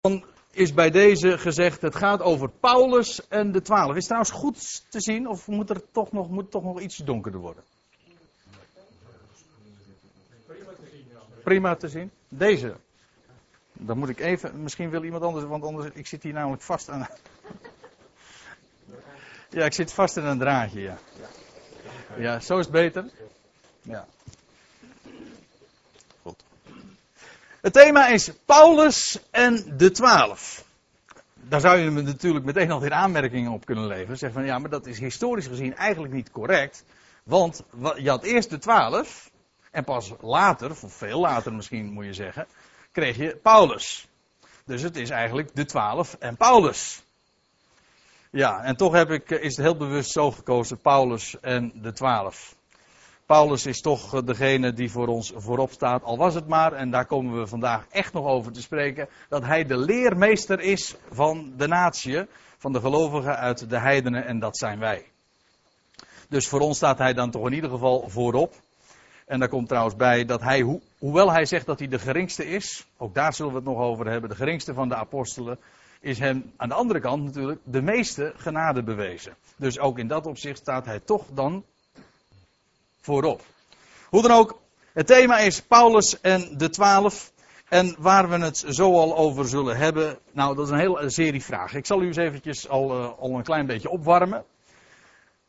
Dan is bij deze gezegd, het gaat over Paulus en de twaalf. Is trouwens goed te zien, of moet er toch nog, moet toch nog iets donkerder worden? Prima te zien. Deze. Dan moet ik even, misschien wil iemand anders, want anders, ik zit hier namelijk vast aan. Ja, ik zit vast in een draadje, ja. Ja, zo is het beter. Ja. Goed. Het thema is Paulus en de twaalf. Daar zou je natuurlijk meteen alweer aanmerkingen op kunnen leveren. Zeg van ja, maar dat is historisch gezien eigenlijk niet correct. Want je had eerst de twaalf. En pas later, of veel later misschien moet je zeggen, kreeg je Paulus. Dus het is eigenlijk de twaalf en Paulus. Ja, en toch heb ik, is het heel bewust zo gekozen, Paulus en de twaalf. Paulus is toch degene die voor ons voorop staat, al was het maar, en daar komen we vandaag echt nog over te spreken, dat hij de leermeester is van de natie, van de gelovigen uit de heidenen, en dat zijn wij. Dus voor ons staat hij dan toch in ieder geval voorop. En daar komt trouwens bij dat hij, hoewel hij zegt dat hij de geringste is, ook daar zullen we het nog over hebben, de geringste van de apostelen, is hem aan de andere kant natuurlijk de meeste genade bewezen. Dus ook in dat opzicht staat hij toch dan voorop. Hoe dan ook, het thema is Paulus en de twaalf. En waar we het zo al over zullen hebben, nou dat is een hele serie vragen. Ik zal u eens eventjes al, uh, al een klein beetje opwarmen.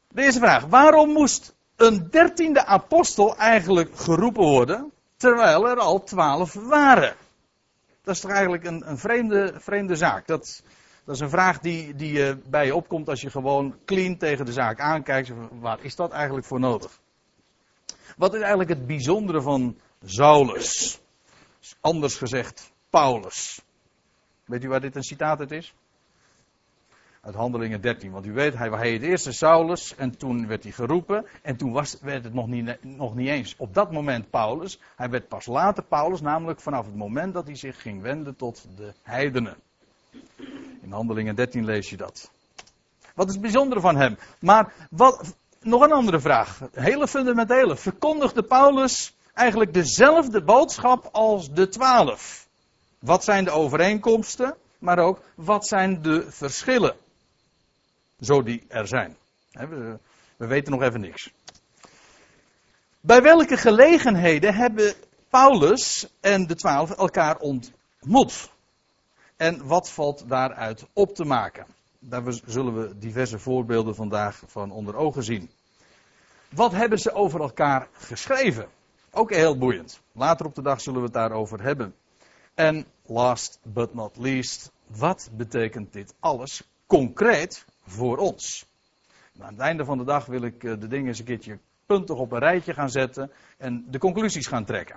De eerste vraag, waarom moest een dertiende apostel eigenlijk geroepen worden, terwijl er al twaalf waren? Dat is toch eigenlijk een, een vreemde, vreemde zaak. Dat, dat is een vraag die, die uh, bij je opkomt als je gewoon clean tegen de zaak aankijkt. Waar is dat eigenlijk voor nodig? Wat is eigenlijk het bijzondere van Saulus? Anders gezegd, Paulus. Weet u waar dit een citaat uit is? Uit Handelingen 13. Want u weet, hij was het eerste Saulus en toen werd hij geroepen. En toen was, werd het nog niet, nog niet eens op dat moment Paulus. Hij werd pas later Paulus, namelijk vanaf het moment dat hij zich ging wenden tot de heidenen. In Handelingen 13 lees je dat. Wat is het bijzondere van hem? Maar wat, nog een andere vraag. Hele fundamentele. Verkondigde Paulus eigenlijk dezelfde boodschap als de twaalf? Wat zijn de overeenkomsten? Maar ook, wat zijn de verschillen? Zo die er zijn. We, we weten nog even niks. Bij welke gelegenheden hebben Paulus en de twaalf elkaar ontmoet? En wat valt daaruit op te maken? Daar zullen we diverse voorbeelden vandaag van onder ogen zien. Wat hebben ze over elkaar geschreven? Ook heel boeiend. Later op de dag zullen we het daarover hebben. En last but not least, wat betekent dit alles concreet voor ons? Nou, aan het einde van de dag wil ik eh, de dingen eens een keertje puntig op een rijtje gaan zetten en de conclusies gaan trekken.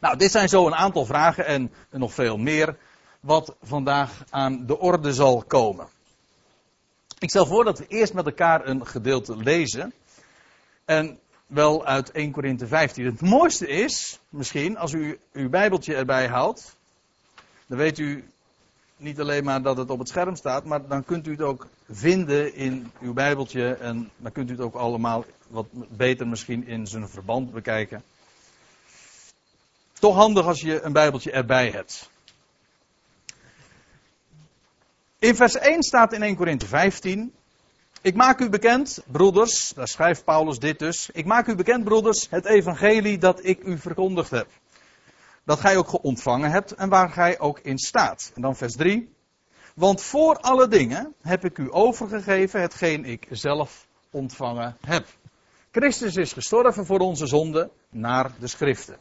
Nou, dit zijn zo een aantal vragen en nog veel meer wat vandaag aan de orde zal komen. Ik stel voor dat we eerst met elkaar een gedeelte lezen. En wel uit 1 Korinthe 15. Het mooiste is, misschien, als u uw Bijbeltje erbij haalt. Dan weet u niet alleen maar dat het op het scherm staat, maar dan kunt u het ook vinden in uw Bijbeltje. En dan kunt u het ook allemaal wat beter misschien in zijn verband bekijken. Toch handig als je een Bijbeltje erbij hebt. In vers 1 staat in 1 Korinthe 15. Ik maak u bekend, broeders, daar schrijft Paulus dit dus. Ik maak u bekend, broeders, het evangelie dat ik u verkondigd heb. Dat gij ook ontvangen hebt en waar gij ook in staat. En dan vers 3. Want voor alle dingen heb ik u overgegeven hetgeen ik zelf ontvangen heb. Christus is gestorven voor onze zonden naar de schriften.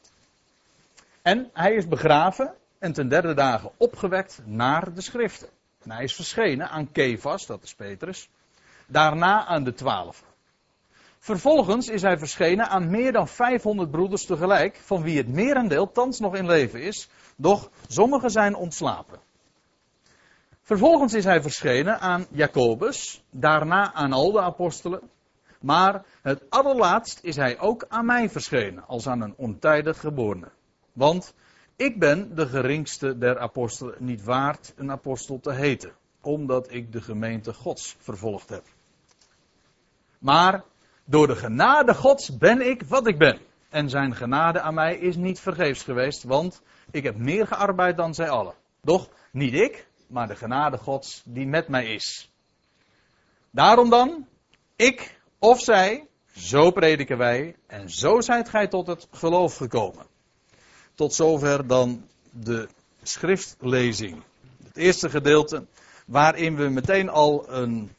En hij is begraven en ten derde dagen opgewekt naar de schriften. Hij is verschenen aan Kefas, dat is Petrus. Daarna aan de twaalf. Vervolgens is hij verschenen aan meer dan 500 broeders tegelijk, van wie het merendeel thans nog in leven is, doch sommigen zijn ontslapen. Vervolgens is hij verschenen aan Jacobus, daarna aan al de apostelen, maar het allerlaatst is hij ook aan mij verschenen, als aan een ontijdig geborene. Want ik ben de geringste der apostelen niet waard een apostel te heten, omdat ik de gemeente Gods vervolgd heb. Maar door de genade Gods ben ik wat ik ben. En zijn genade aan mij is niet vergeefs geweest, want ik heb meer gearbeid dan zij allen. Doch niet ik, maar de genade Gods die met mij is. Daarom dan, ik of zij, zo prediken wij en zo zijt gij tot het geloof gekomen. Tot zover dan de schriftlezing. Het eerste gedeelte waarin we meteen al een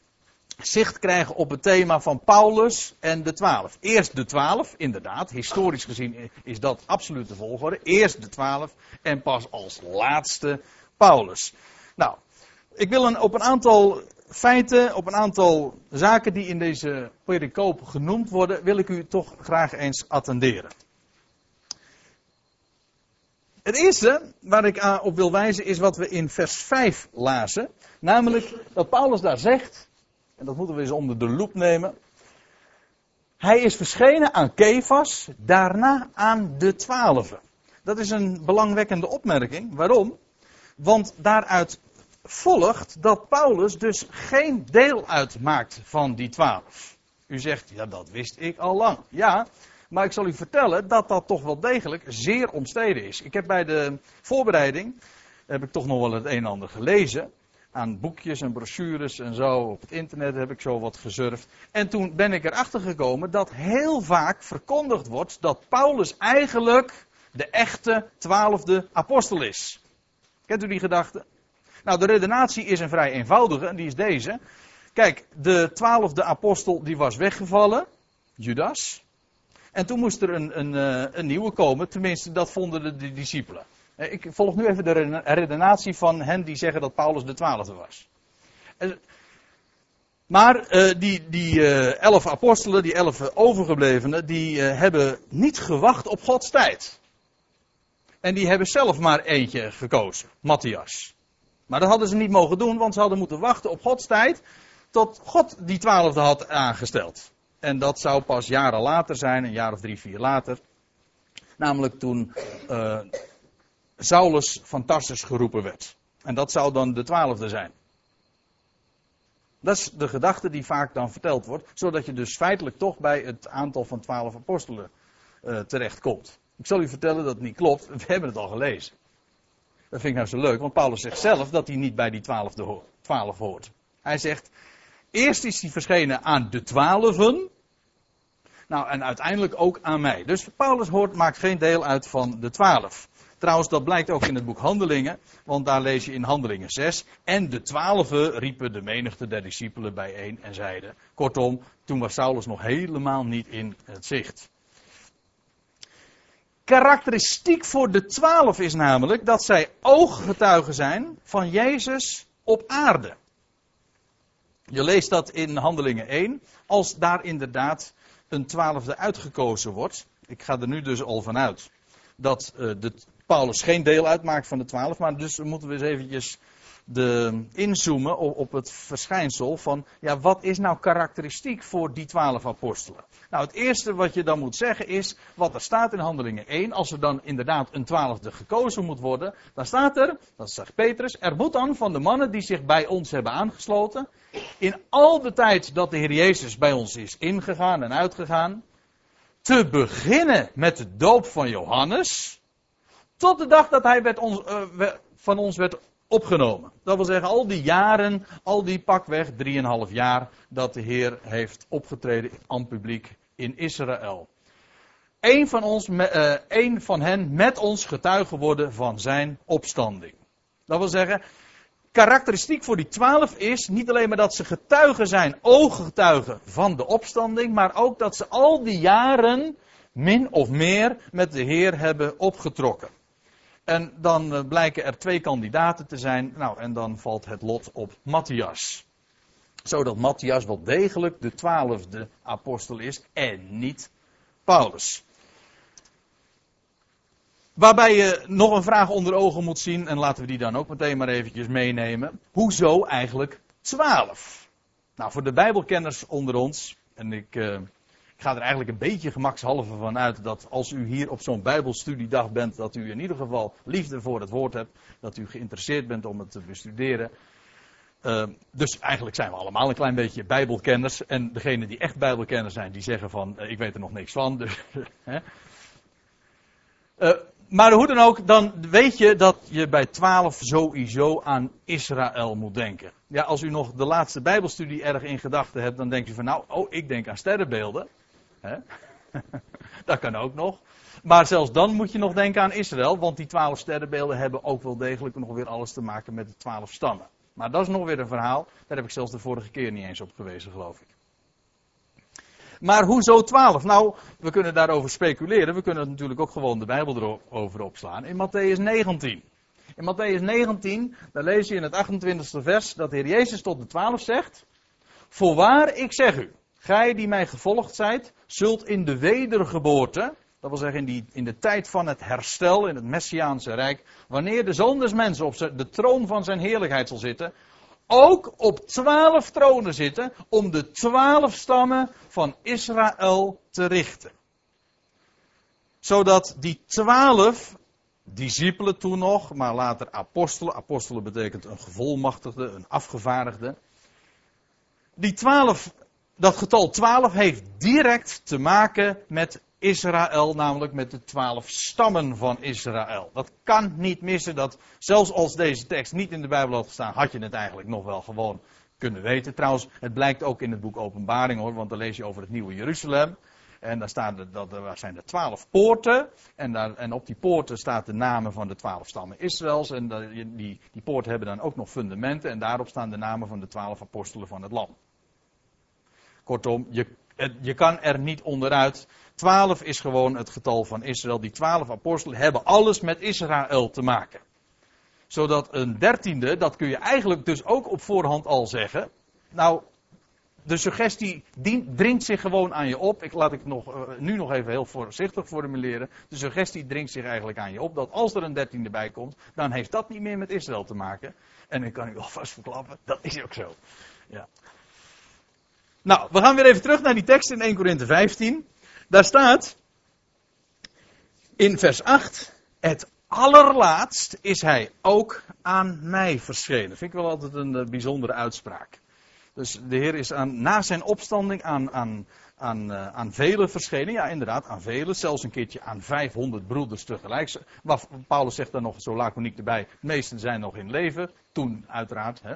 zicht krijgen op het thema van Paulus en de twaalf. Eerst de twaalf, inderdaad, historisch gezien is dat absoluut de volgorde. Eerst de twaalf en pas als laatste Paulus. Nou, ik wil een, op een aantal feiten, op een aantal zaken die in deze pericoop genoemd worden, wil ik u toch graag eens attenderen. Het eerste waar ik op wil wijzen is wat we in vers 5 lazen. Namelijk dat Paulus daar zegt, en dat moeten we eens onder de loep nemen. Hij is verschenen aan Kefas, daarna aan de twaalfen. Dat is een belangwekkende opmerking. Waarom? Want daaruit volgt dat Paulus dus geen deel uitmaakt van die twaalf. U zegt, ja dat wist ik al lang. Ja, maar ik zal u vertellen dat dat toch wel degelijk zeer omstreden is. Ik heb bij de voorbereiding, heb ik toch nog wel het een en ander gelezen. Aan boekjes en brochures en zo. Op het internet heb ik zo wat gezurfd. En toen ben ik erachter gekomen dat heel vaak verkondigd wordt dat Paulus eigenlijk de echte twaalfde apostel is. Kent u die gedachte? Nou, de redenatie is een vrij eenvoudige en die is deze. Kijk, de twaalfde apostel die was weggevallen, Judas. En toen moest er een, eh, een nieuwe komen, tenminste dat vonden de, discipelen. Eh, ik volg nu even de redenatie van hen die zeggen dat Paulus de twaalfde was. Maar uh, die, die elf apostelen, die elf overgeblevenen, die hebben niet gewacht op Gods tijd. En die hebben zelf maar eentje gekozen, Matthias. Maar dat hadden ze niet mogen doen, want ze hadden moeten wachten op Gods tijd tot God die twaalfde had aangesteld. En dat zou pas jaren later zijn, een jaar of drie, vier later. Namelijk toen uh, Saulus van Tarsus geroepen werd. En dat zou dan de twaalfde zijn. Dat is de gedachte die vaak dan verteld wordt, zodat je dus feitelijk toch bij het aantal van twaalf apostelen uh, terechtkomt. Ik zal u vertellen dat het niet klopt, we hebben het al gelezen. Dat vind ik nou zo leuk, want Paulus zegt zelf dat hij niet bij die twaalf hoort. Hij zegt, eerst is hij verschenen aan de twaalfen, nou en uiteindelijk ook aan mij. Dus Paulus hoort, maakt geen deel uit van de twaalf. Trouwens, dat blijkt ook in het boek Handelingen, want daar lees je in Handelingen 6. En de twaalfen riepen de menigte der discipelen bijeen en zeiden. Kortom, toen was Saulus nog helemaal niet in het zicht. Karakteristiek voor de twaalf is namelijk dat zij ooggetuigen zijn van Jezus op aarde. Je leest dat in Handelingen 1, als daar inderdaad een twaalfde uitgekozen wordt. Ik ga er nu dus al vanuit dat uh, de Paulus geen deel uitmaakt van de twaalf, maar dus moeten we eens eventjes de, inzoomen op, op, het verschijnsel van, ja, wat is nou karakteristiek voor die twaalf apostelen? Nou, het eerste wat je dan moet zeggen is, wat er staat in Handelingen 1, als er dan inderdaad een twaalfde gekozen moet worden, dan staat er, dat zegt Petrus, er moet dan van de mannen die zich bij ons hebben aangesloten, in al de tijd dat de Heer Jezus bij ons is ingegaan en uitgegaan, te beginnen met de doop van Johannes, tot de dag dat hij werd ons, uh, van ons werd opgenomen. Dat wil zeggen, al die jaren, al die pakweg, drieënhalf jaar, dat de Heer heeft opgetreden aan publiek in Israël. Eén van, ons, uh, een van hen met ons getuige worden van zijn opstanding. Dat wil zeggen, karakteristiek voor die twaalf is niet alleen maar dat ze getuigen zijn, ooggetuigen van de opstanding, maar ook dat ze al die jaren min of meer met de Heer hebben opgetrokken. En dan eh, blijken er twee kandidaten te zijn. Nou, en dan valt het lot op Matthias. Zodat Matthias wel degelijk de twaalfde apostel is en niet Paulus. Waarbij je nog een vraag onder ogen moet zien, en laten we die dan ook meteen maar eventjes meenemen. Hoezo eigenlijk twaalf? Nou, voor de Bijbelkenners onder ons, en ik, uh, ik ga er eigenlijk een beetje gemakshalve van uit dat als u hier op zo'n Bijbelstudiedag bent, dat u in ieder geval liefde voor het woord hebt, dat u geïnteresseerd bent om het te bestuderen. Uh, dus eigenlijk zijn we allemaal een klein beetje Bijbelkenners. En degenen die echt Bijbelkenners zijn, die zeggen van, uh, ik weet er nog niks van. Dus, uh, maar hoe dan ook, dan weet je dat je bij 12 sowieso aan Israël moet denken. Ja, als u nog de laatste Bijbelstudie erg in gedachten hebt, dan denk je van nou, oh, ik denk aan sterrenbeelden. dat kan ook nog. Maar zelfs dan moet je nog denken aan Israël, want die 12 sterrenbeelden hebben ook wel degelijk nog weer alles te maken met de 12 stammen. Maar dat is nog weer een verhaal, daar heb ik zelfs de vorige keer niet eens op gewezen, geloof ik. Maar hoezo 12? Nou, we kunnen daarover speculeren. We kunnen natuurlijk ook gewoon de Bijbel erover opslaan. In Matthäus 19. In Matthäus 19, daar lees je in het 28e vers dat de Heer Jezus tot de 12 zegt: Voorwaar, ik zeg u, gij die mij gevolgd zijt, zult in de wedergeboorte, dat wil zeggen in, die, in de tijd van het herstel in het Messiaanse Rijk, wanneer de Zoon des Mensen op de troon van zijn heerlijkheid zal zitten, ook op twaalf tronen zitten om de twaalf stammen van Israël te richten. Zodat die twaalf discipelen toen nog, maar later apostelen, apostelen betekent een gevolmachtigde, een afgevaardigde. Die twaalf, dat getal twaalf heeft direct te maken met Israël, namelijk met de twaalf stammen van Israël. Dat kan niet missen. Dat, zelfs als deze tekst niet in de Bijbel had gestaan, had je het eigenlijk nog wel gewoon kunnen weten. Trouwens, het blijkt ook in het boek Openbaring hoor, want dan lees je over het nieuwe Jeruzalem. En daar, staan dat, er zijn er twaalf poorten. En, daar, en op die poorten staat de namen van de twaalf stammen Israëls. En die, die poorten hebben dan ook nog fundamenten. En daarop staan de namen van de twaalf apostelen van het land. Kortom, je, je kan er niet onderuit. Twaalf is gewoon het getal van Israël. Die twaalf apostelen hebben alles met Israël te maken. Zodat een dertiende, dat kun je eigenlijk dus ook op voorhand al zeggen. Nou, de suggestie dringt zich gewoon aan je op. Ik laat ik nog, uh, nu nog even heel voorzichtig formuleren. De suggestie dringt zich eigenlijk aan je op dat als er een dertiende bij komt, dan heeft dat niet meer met Israël te maken. En ik kan u alvast verklappen, dat is ook zo. Ja. Nou, we gaan weer even terug naar die tekst in 1 Korinthe 15. Daar staat in vers 8: Het allerlaatst is hij ook aan mij verschenen. Vind ik wel altijd een uh, bijzondere uitspraak. Dus de Heer is aan, na zijn opstanding aan, aan, aan, uh, aan velen verschenen. Ja, inderdaad, aan velen. Zelfs een keertje aan 500 broeders tegelijk. Paulus zegt dan nog zo laconiek erbij: meesten zijn nog in leven. Toen, uiteraard. Hè.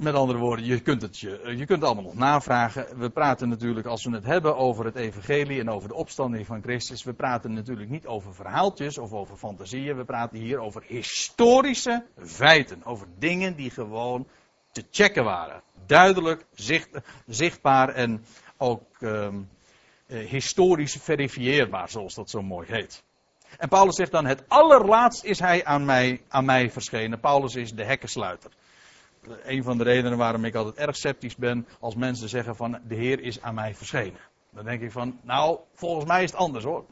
Met andere woorden, je kunt, het, je, je kunt het allemaal nog navragen. We praten natuurlijk, als we het hebben over het evangelie en over de opstanding van Christus, we praten natuurlijk niet over verhaaltjes of over fantasieën. We praten hier over historische feiten. Over dingen die gewoon te checken waren. Duidelijk, zicht, zichtbaar en ook um, historisch verifieerbaar, zoals dat zo mooi heet. En Paulus zegt dan, het allerlaatst is hij aan mij, aan mij verschenen. Paulus is de hekkensluiter een van de redenen waarom ik altijd erg sceptisch ben als mensen zeggen van de Heer is aan mij verschenen. Dan denk ik van, nou, volgens mij is het anders hoor.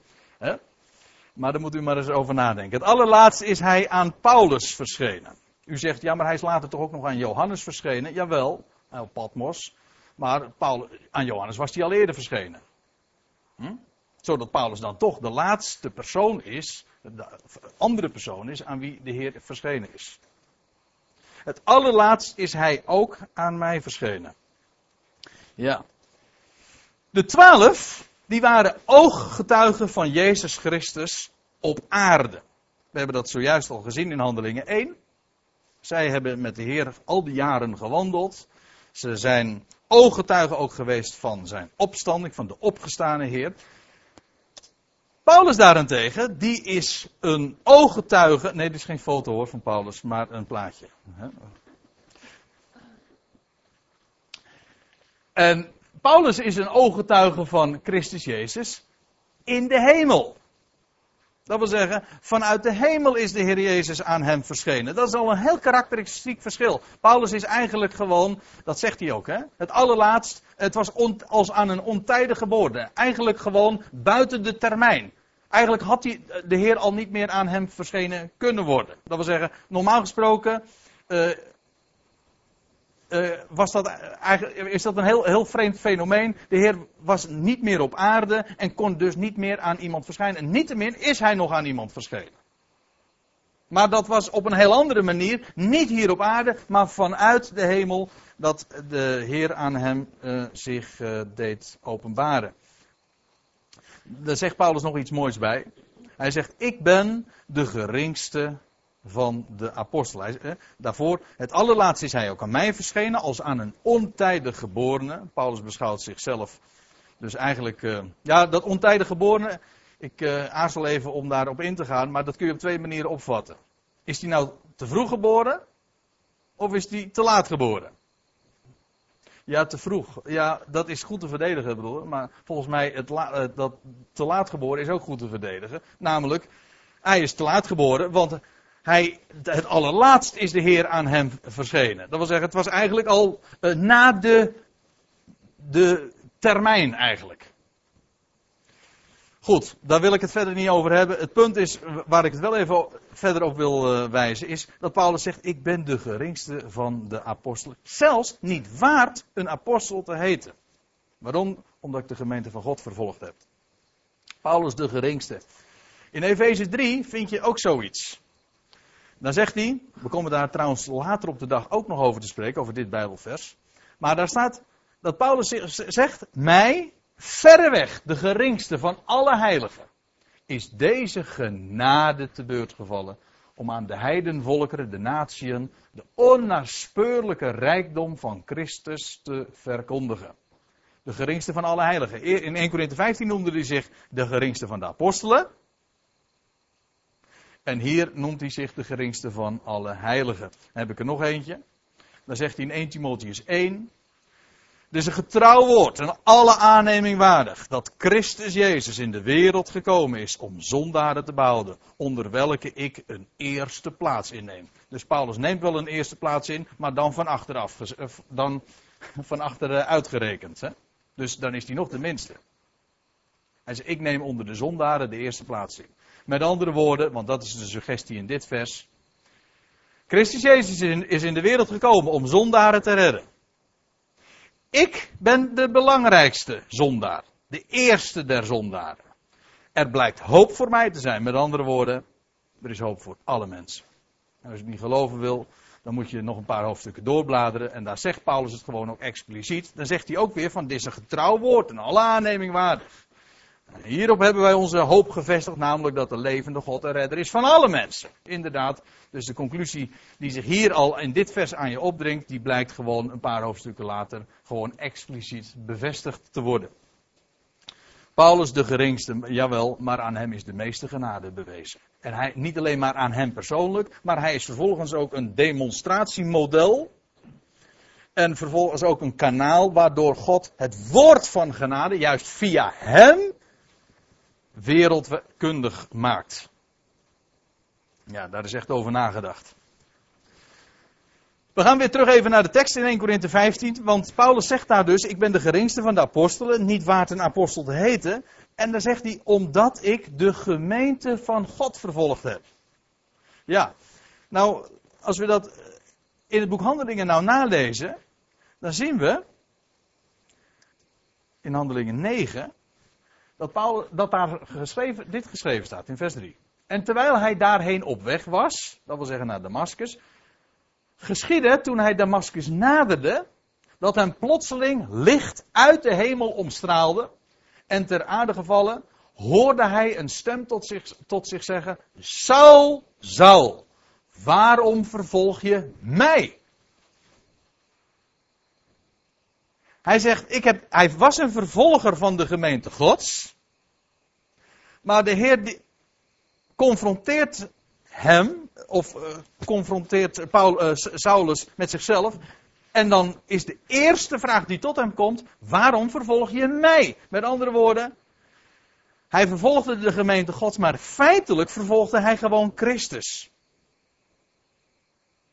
Maar daar moet u maar eens over nadenken. Het allerlaatste is hij aan Paulus verschenen. U zegt, ja, maar hij is later toch ook nog aan Johannes verschenen? Jawel, op Patmos. Maar Paulus, aan Johannes was hij al eerder verschenen. Hm? Zodat Paulus dan toch de laatste persoon is, de andere persoon is aan wie de Heer verschenen is. Het allerlaatst is hij ook aan mij verschenen. Ja. De twaalf, die waren ooggetuigen van Jezus Christus op aarde. We hebben dat zojuist al gezien in Handelingen 1. Zij hebben met de Heer al die jaren gewandeld. Ze zijn ooggetuigen ook geweest van zijn opstanding, van de opgestane Heer. Paulus daarentegen, die is een ooggetuige. Nee, dit is geen foto hoor van Paulus, maar een plaatje. En Paulus is een ooggetuige van Christus Jezus in de hemel. Dat wil zeggen, vanuit de hemel is de Heer Jezus aan hem verschenen. Dat is al een heel karakteristiek verschil. Paulus is eigenlijk gewoon, dat zegt hij ook, hè? het allerlaatst, het was als aan een ontijdige geboorte. Eigenlijk gewoon buiten de termijn. Eigenlijk had hij, de Heer al niet meer aan hem verschenen kunnen worden. Dat wil zeggen, normaal gesproken uh, uh, was dat, eigenlijk, is dat een heel, heel vreemd fenomeen. De Heer was niet meer op aarde en kon dus niet meer aan iemand verschijnen. En niettemin is hij nog aan iemand verschenen. Maar dat was op een heel andere manier, niet hier op aarde, maar vanuit de hemel, dat de Heer aan hem uh, zich deed openbaren. Daar zegt Paulus nog iets moois bij. Hij zegt, ik ben de geringste van de apostel. Hij, daarvoor, het allerlaatste is hij ook aan mij verschenen als aan een ontijdig geborene. Paulus beschouwt zichzelf dus eigenlijk, uh, ja, dat ontijdig geborene, ik uh, aarzel even om daarop in te gaan, maar dat kun je op twee manieren opvatten. Is hij nou te vroeg geboren? Of is hij te laat geboren? Ja, te vroeg. Ja, dat is goed te verdedigen, broer. Maar volgens mij, het eh, dat te laat geboren is ook goed te verdedigen. Namelijk, hij is te laat geboren, want hij, het allerlaatst is de Heer aan hem verschenen. Dat wil zeggen, het was eigenlijk al uh, na de, de termijn eigenlijk. Goed, daar wil ik het verder niet over hebben. Het punt is, waar ik het wel even verder op wil uh, wijzen, is dat Paulus zegt: Ik ben de geringste van de apostelen. Zelfs niet waard een apostel te heten. Waarom? Omdat ik de gemeente van God vervolgd heb. Paulus de geringste. In Efeze 3 vind je ook zoiets. Dan zegt hij, we komen daar trouwens later op de dag ook nog over te spreken, over dit Bijbelvers. Maar daar staat dat Paulus zegt, mij, verreweg de geringste van alle heiligen, is deze genade te beurt gevallen om aan de heidenvolkeren, de natieën, de onnaspeurlijke rijkdom van Christus te verkondigen. De geringste van alle heiligen. In 1 Corinthië 15 noemde hij zich de geringste van de apostelen. En hier noemt hij zich de geringste van alle heiligen. Dan heb ik er nog eentje. Dan zegt hij in 1 Timotheus 1. Het is een getrouw woord en alle aanneming waardig dat Christus Jezus in de wereld gekomen is om zondaren te behouden, onder welke ik een eerste plaats inneem. Dus Paulus neemt wel een eerste plaats in, maar dan van achteraf, eh, dan van achter uitgerekend. Hè? Dus dan is hij nog de minste. Hij zegt, ik neem onder de zondaren de eerste plaats in. Met andere woorden, want dat is de suggestie in dit vers. Christus Jezus is in de wereld gekomen om zondaren te redden. Ik ben de belangrijkste zondaar. De eerste der zondaren. Er blijkt hoop voor mij te zijn. Met andere woorden, er is hoop voor alle mensen. En als je het niet geloven wil, dan moet je nog een paar hoofdstukken doorbladeren. En daar zegt Paulus het gewoon ook expliciet. Dan zegt hij ook weer van dit is een getrouw woord en alle aanneming waardig. Hierop hebben wij onze hoop gevestigd, namelijk dat de levende God en redder is van alle mensen. Inderdaad, dus de conclusie die zich hier al in dit vers aan je opdringt, die blijkt gewoon een paar hoofdstukken later gewoon expliciet bevestigd te worden. Paulus de geringste, jawel, maar aan hem is de meeste genade bewezen. En hij, niet alleen maar aan hem persoonlijk, maar hij is vervolgens ook een demonstratiemodel. En vervolgens ook een kanaal waardoor God het woord van genade, juist via hem, wereldkundig maakt. Ja, daar is echt over nagedacht. We gaan weer terug even naar de tekst in 1 Korinthe 15. Want Paulus zegt daar dus: Ik ben de geringste van de apostelen, niet waard een apostel te heten. En dan zegt hij: Omdat ik de gemeente van God vervolgd heb. Ja, nou, als we dat in het boek Handelingen nou nalezen, dan zien we in Handelingen 9 dat, dat daar geschreven, dit geschreven staat in vers 3. En terwijl hij daarheen op weg was, dat wil zeggen naar Damascus, geschiedde toen hij Damascus naderde, dat hem plotseling licht uit de hemel omstraalde en ter aarde gevallen, hoorde hij een stem tot zich, tot zich zeggen, Saul, Saul, waarom vervolg je mij? Hij zegt, ik heb, hij was een vervolger van de gemeente Gods. Maar de Heer confronteert hem, of uh, confronteert Paul, uh, Saulus met zichzelf. En dan is de eerste vraag die tot hem komt: waarom vervolg je mij? Met andere woorden, hij vervolgde de gemeente Gods, maar feitelijk vervolgde hij gewoon Christus.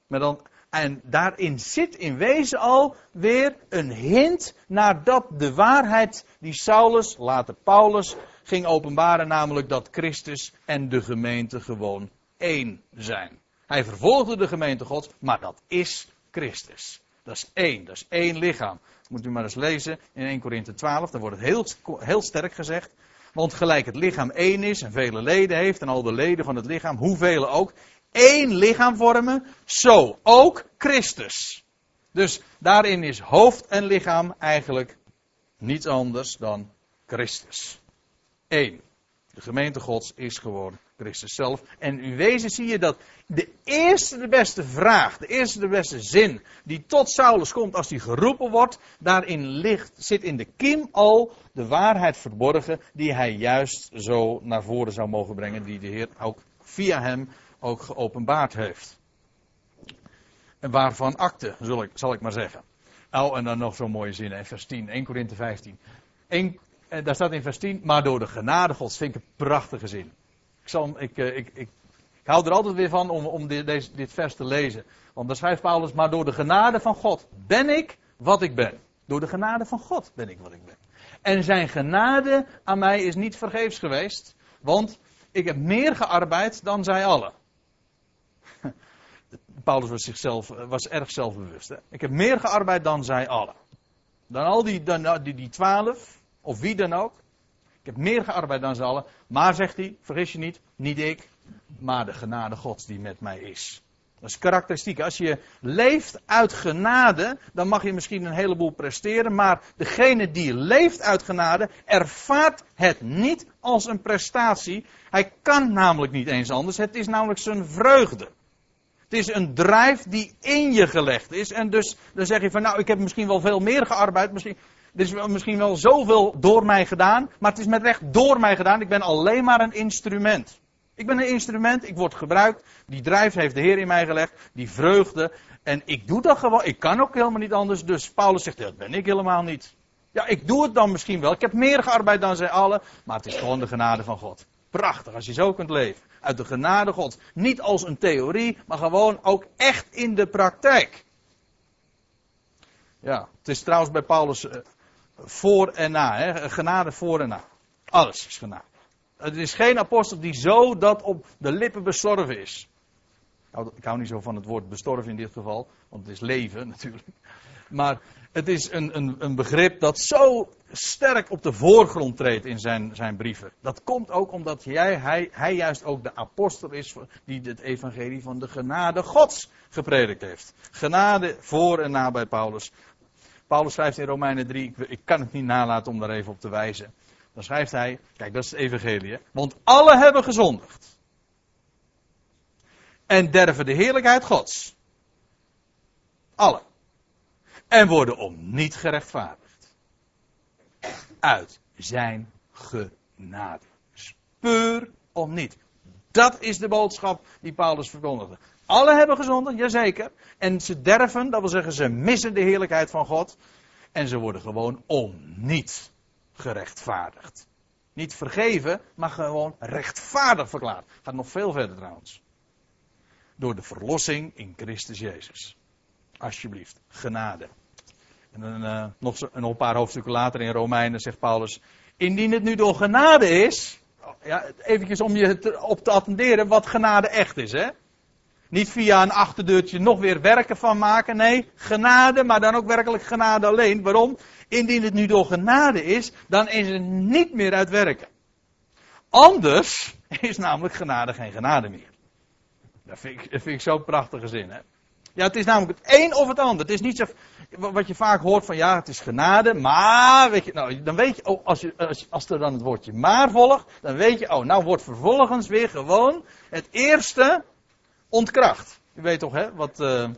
Maar dan, en daarin zit in wezen al weer een hint naar dat de waarheid die Saulus, later Paulus, ging openbaren, namelijk dat Christus en de gemeente gewoon één zijn. Hij vervolgde de gemeente Gods, maar dat is Christus. Dat is één, dat is één lichaam. Moet u maar eens lezen in 1 Korinthe 12, daar wordt het heel, heel sterk gezegd. Want gelijk het lichaam één is en vele leden heeft en al de leden van het lichaam, hoeveel ook, één lichaam vormen, zo ook Christus. Dus daarin is hoofd en lichaam eigenlijk niets anders dan Christus. één. De gemeente Gods is gewoon Christus zelf. En in wezen zie je dat de eerste de beste vraag, de eerste de beste zin die tot Saulus komt als hij geroepen wordt, daarin ligt, zit in de kiem al de waarheid verborgen die hij juist zo naar voren zou mogen brengen, die de Heer ook via hem ook geopenbaard heeft. En waarvan akte, zal ik, zal ik maar zeggen. Oh, en dan nog zo'n mooie zin in vers 10, 1 Korinthe 15. 1, daar staat in vers 10, maar door de genade Gods, vind ik een prachtige zin. Ik, zal, eh, ik, ik, ik hou er altijd weer van om, om dit, deze, dit vers te lezen. Want daar schrijft Paulus, maar door de genade van God ben ik wat ik ben. Door de genade van God ben ik wat ik ben. En zijn genade aan mij is niet vergeefs geweest, want ik heb meer gearbeid dan zij allen. Paulus was, zichzelf, was erg zelfbewust. Hè? Ik heb meer gearbeid dan zij allen. Dan al die, dan, die, die twaalf, of wie dan ook. Ik heb meer gearbeid dan ze allen. Maar zegt hij, vergis je niet, niet ik, maar de genade Gods die met mij is. Dat is karakteristiek. Als je leeft uit genade, dan mag je misschien een heleboel presteren. Maar degene die leeft uit genade, ervaart het niet als een prestatie. Hij kan namelijk niet eens anders. Het is namelijk zijn vreugde. Het is een drijf die in je gelegd is. En dus dan zeg je van nou, ik heb misschien wel veel meer gearbeid. Misschien, er is misschien wel zoveel door mij gedaan. Maar het is met recht door mij gedaan. Ik ben alleen maar een instrument. Ik ben een instrument, ik word gebruikt. Die drijf heeft de Heer in mij gelegd. Die vreugde. En ik doe dat gewoon. Ik kan ook helemaal niet anders. Dus Paulus zegt, dat ben ik helemaal niet. Ja, ik doe het dan misschien wel. Ik heb meer gearbeid dan zij allen. Maar het is gewoon de genade van God. Prachtig als je zo kunt leven. Uit de genade God. Niet als een theorie, maar gewoon ook echt in de praktijk. Ja, het is trouwens bij Paulus eh, voor en na. Hè? Genade voor en na. Alles is genade. Het is geen apostel die zo dat op de lippen bestorven is. Ik hou niet zo van het woord bestorven in dit geval, want het is leven natuurlijk. Maar het is een, een, een begrip dat zo sterk op de voorgrond treedt in zijn, zijn brieven. Dat komt ook omdat jij, hij, hij juist ook de apostel is die het evangelie van de genade Gods gepredikt heeft. Genade voor en na bij Paulus. Paulus schrijft in Romeinen 3, ik, kan het niet nalaten om daar even op te wijzen. Dan schrijft hij, kijk dat is het evangelie, want alle hebben gezondigd. En derven de heerlijkheid Gods. Alle. En worden om niet gerechtvaardigd. Uit zijn genade. Speur om niet. Dat is de boodschap die Paulus verkondigde. Alle hebben gezondigd, jazeker. En ze derven, dat wil zeggen ze missen de heerlijkheid van God. En ze worden gewoon om niet gerechtvaardigd. Niet vergeven, maar gewoon rechtvaardig verklaard. Gaat nog veel verder trouwens. Door de verlossing in Christus Jezus. Alsjeblieft, genade. En dan, uh, nog, een paar hoofdstukken later in Romeinen zegt Paulus: Indien het nu door genade is. Ja, eventjes om je op te attenderen wat genade echt is, hè? Niet via een achterdeurtje nog weer werken van maken. Nee, genade, maar dan ook werkelijk genade alleen. Waarom? Indien het nu door genade is, dan is het niet meer uit werken. Anders is namelijk genade geen genade meer. Dat vind ik, dat vind ik zo'n prachtige zin. Hè? Ja, het is namelijk het een of het ander. Het is niet zo, wat je vaak hoort van ja, het is genade, maar, weet je, nou, dan weet je, oh, als, je, als, als er dan het woordje maar volgt, dan weet je, oh, nou wordt vervolgens weer gewoon het eerste ontkracht. Je weet toch, hè, wat, uh,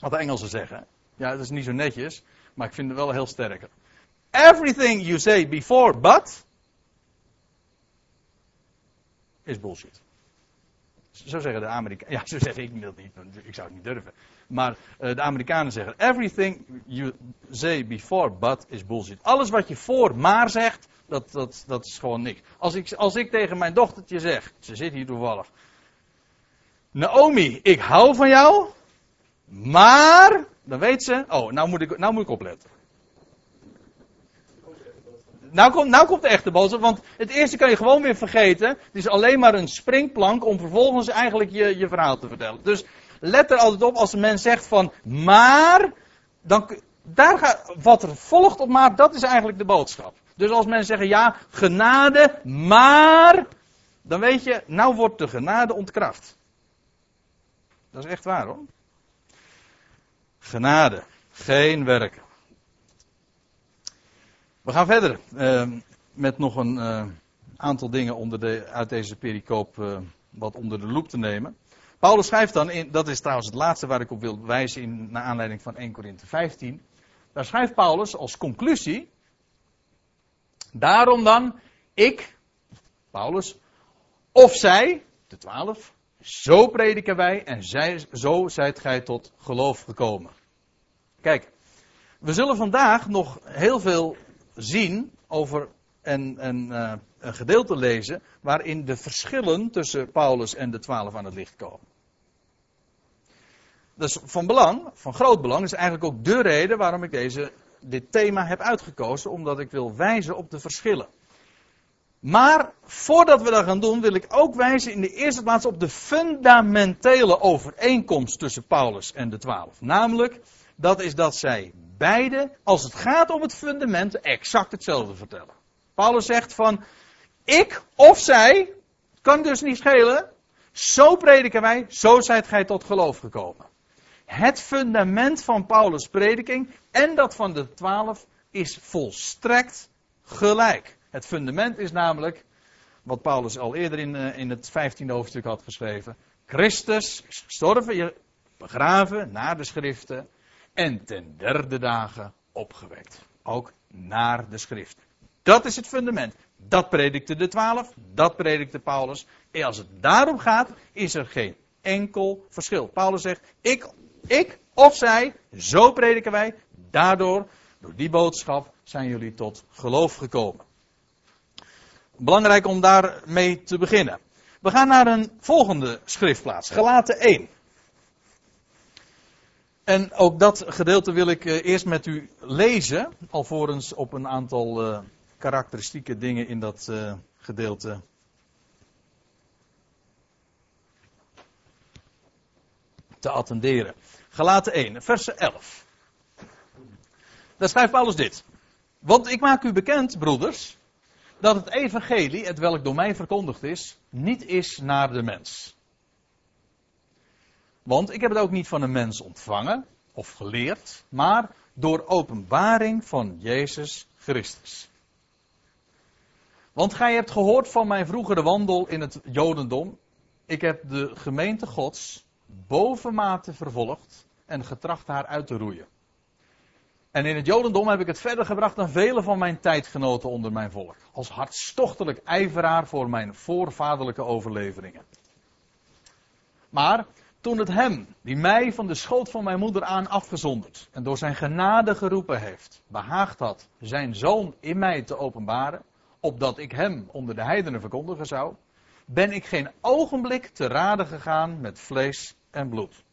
wat de Engelsen zeggen. Ja, dat is niet zo netjes, maar ik vind het wel heel sterk. Everything you say before but is bullshit. Zo zeggen de Amerikanen. Ja, zo zeg ik dat niet, ik zou het niet durven. Maar uh, de Amerikanen zeggen: Everything you say before but is bullshit. Alles wat je voor maar zegt, dat, dat, dat is gewoon niks. Als ik, als ik tegen mijn dochtertje zeg: Ze zit hier toevallig. Naomi, ik hou van jou. Maar, dan weet ze, oh, nou moet ik, nou moet ik opletten. Nou komt, nou komt de echte boodschap, want het eerste kan je gewoon weer vergeten. Het is alleen maar een springplank om vervolgens eigenlijk je, je verhaal te vertellen. Dus let er altijd op als een mens zegt van, maar, dan, daar wat er volgt op maar, dat is eigenlijk de boodschap. Dus als mensen zeggen, ja, genade, maar, dan weet je, nou wordt de genade ontkracht. Dat is echt waar hoor. Genade, geen werken. We gaan verder uh, met nog een, uh, aantal dingen onder de, uit deze pericoop uh, wat onder de loep te nemen. Paulus schrijft dan, in, dat is trouwens het laatste waar ik op wil wijzen in, naar aanleiding van 1 Korinthe 15. Daar schrijft Paulus als conclusie. Daarom dan, ik, Paulus, of zij, de twaalf, zo prediken wij en zij, zo zijt gij tot geloof gekomen. Kijk, we zullen vandaag nog heel veel zien over en, uh, een gedeelte lezen waarin de verschillen tussen Paulus en de twaalf aan het licht komen. Dus van belang, van groot belang, is eigenlijk ook de reden waarom ik deze, dit thema heb uitgekozen, omdat ik wil wijzen op de verschillen. Maar voordat we dat gaan doen, wil ik ook wijzen in de eerste plaats op de fundamentele overeenkomst tussen Paulus en de twaalf. Namelijk, dat is dat zij beide, als het gaat om het fundament, exact hetzelfde vertellen. Paulus zegt van, ik of zij, kan dus niet schelen, zo prediken wij, zo zijt gij tot geloof gekomen. Het fundament van Paulus' prediking en dat van de twaalf is volstrekt gelijk. Het fundament is namelijk, wat Paulus al eerder in, eh, in het 15e hoofdstuk had geschreven. Christus is gestorven, begraven naar de schriften en ten derde dagen opgewekt. Ook naar de schriften. Dat is het fundament. Dat predikte de twaalf, dat predikte Paulus. En als het daarom gaat, is er geen enkel verschil. Paulus zegt, ik, ik of zij, zo prediken wij. Daardoor, door die boodschap, zijn jullie tot geloof gekomen. Belangrijk om daarmee te beginnen. We gaan naar een volgende schriftplaats, Galaten 1. En ook dat gedeelte wil ik eh, eerst met u lezen, alvorens op een aantal uh, karakteristieke dingen in dat uh, gedeelte te attenderen. Galaten 1, vers 11. Daar schrijft Paulus dit. Want ik maak u bekend, broeders, dat het evangelie, het welk door mij verkondigd is, niet is naar de mens. Want ik heb het ook niet van een mens ontvangen of geleerd, maar door openbaring van Jezus Christus. Want gij hebt gehoord van mijn vroegere wandel in het Jodendom. Ik heb de gemeente Gods bovenmate vervolgd en getracht haar uit te roeien. En in het Jodendom heb ik het verder gebracht dan vele van mijn tijdgenoten onder mijn volk. Als hartstochtelijk ijveraar voor mijn voorvaderlijke overleveringen. Maar toen het hem, die mij van de schoot van mijn moeder aan afgezonderd en door zijn genade geroepen heeft, behaagd had zijn zoon in mij te openbaren, opdat ik hem onder de heidenen verkondigen zou, ben ik geen ogenblik te raden gegaan met vlees en bloed.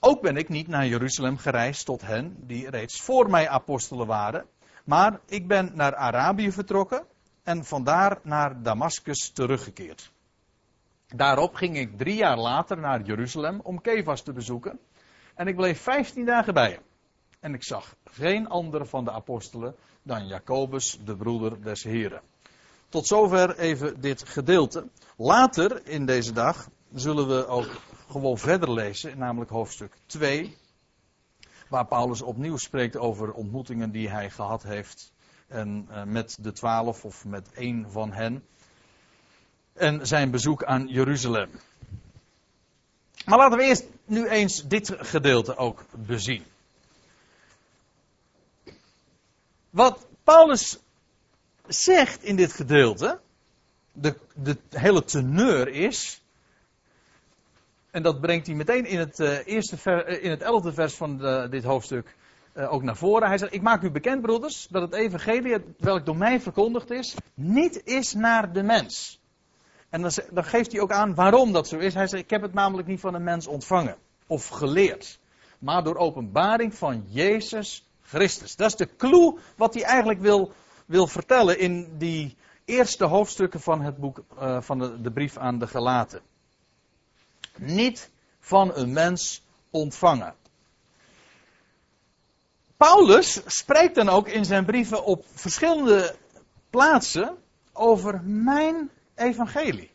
Ook ben ik niet naar Jeruzalem gereisd tot hen die reeds voor mij apostelen waren, maar ik ben naar Arabië vertrokken en vandaar naar Damascus teruggekeerd. Daarop ging ik drie jaar later naar Jeruzalem om Kefas te bezoeken en ik bleef vijftien dagen bij hem. En ik zag geen andere van de apostelen dan Jacobus, de broeder des Heren. Tot zover even dit gedeelte. Later in deze dag zullen we ook gewoon verder lezen, namelijk hoofdstuk 2, waar Paulus opnieuw spreekt over ontmoetingen die hij gehad heeft en, uh, met de twaalf of met één van hen. En zijn bezoek aan Jeruzalem. Maar laten we eerst nu eens dit gedeelte ook bezien. Wat Paulus zegt in dit gedeelte, de, de hele teneur is, en dat brengt hij meteen in het, uh, eerste uh, in het elfde vers van de, dit hoofdstuk uh, ook naar voren. Hij zegt, ik maak u bekend broeders, dat het evangelie, welk door mij verkondigd is, niet is naar de mens. En dan, geeft hij ook aan waarom dat zo is. Hij zegt, ik heb het namelijk niet van een mens ontvangen of geleerd, maar door openbaring van Jezus Christus. Dat is de clue wat hij eigenlijk wil, wil vertellen in die eerste hoofdstukken van het boek, uh, van de, de brief aan de Galaten. Niet van een mens ontvangen. Paulus spreekt dan ook in zijn brieven op verschillende plaatsen over mijn evangelie.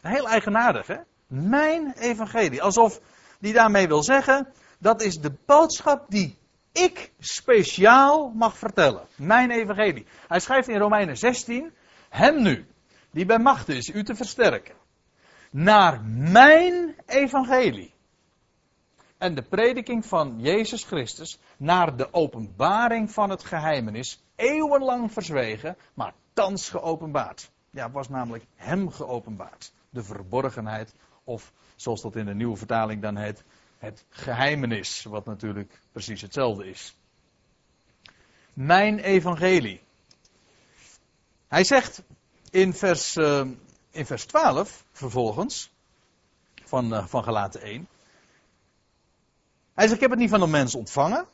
Heel eigenaardig, hè? Mijn evangelie. Alsof die daarmee wil zeggen, dat is de boodschap die ik speciaal mag vertellen. Mijn evangelie. Hij schrijft in Romeinen 16, hem nu, die bij macht is u te versterken, naar mijn evangelie en de prediking van Jezus Christus naar de openbaring van het geheimenis, eeuwenlang verzwegen, maar thans geopenbaard. Ja, was namelijk hem geopenbaard. De verborgenheid, of zoals dat in de nieuwe vertaling dan heet, het geheimenis, wat natuurlijk precies hetzelfde is. Mijn evangelie. Hij zegt in vers, uh, in vers 12 vervolgens, van, uh, van Galaten 1. Hij zegt, ik heb het niet van een mens ontvangen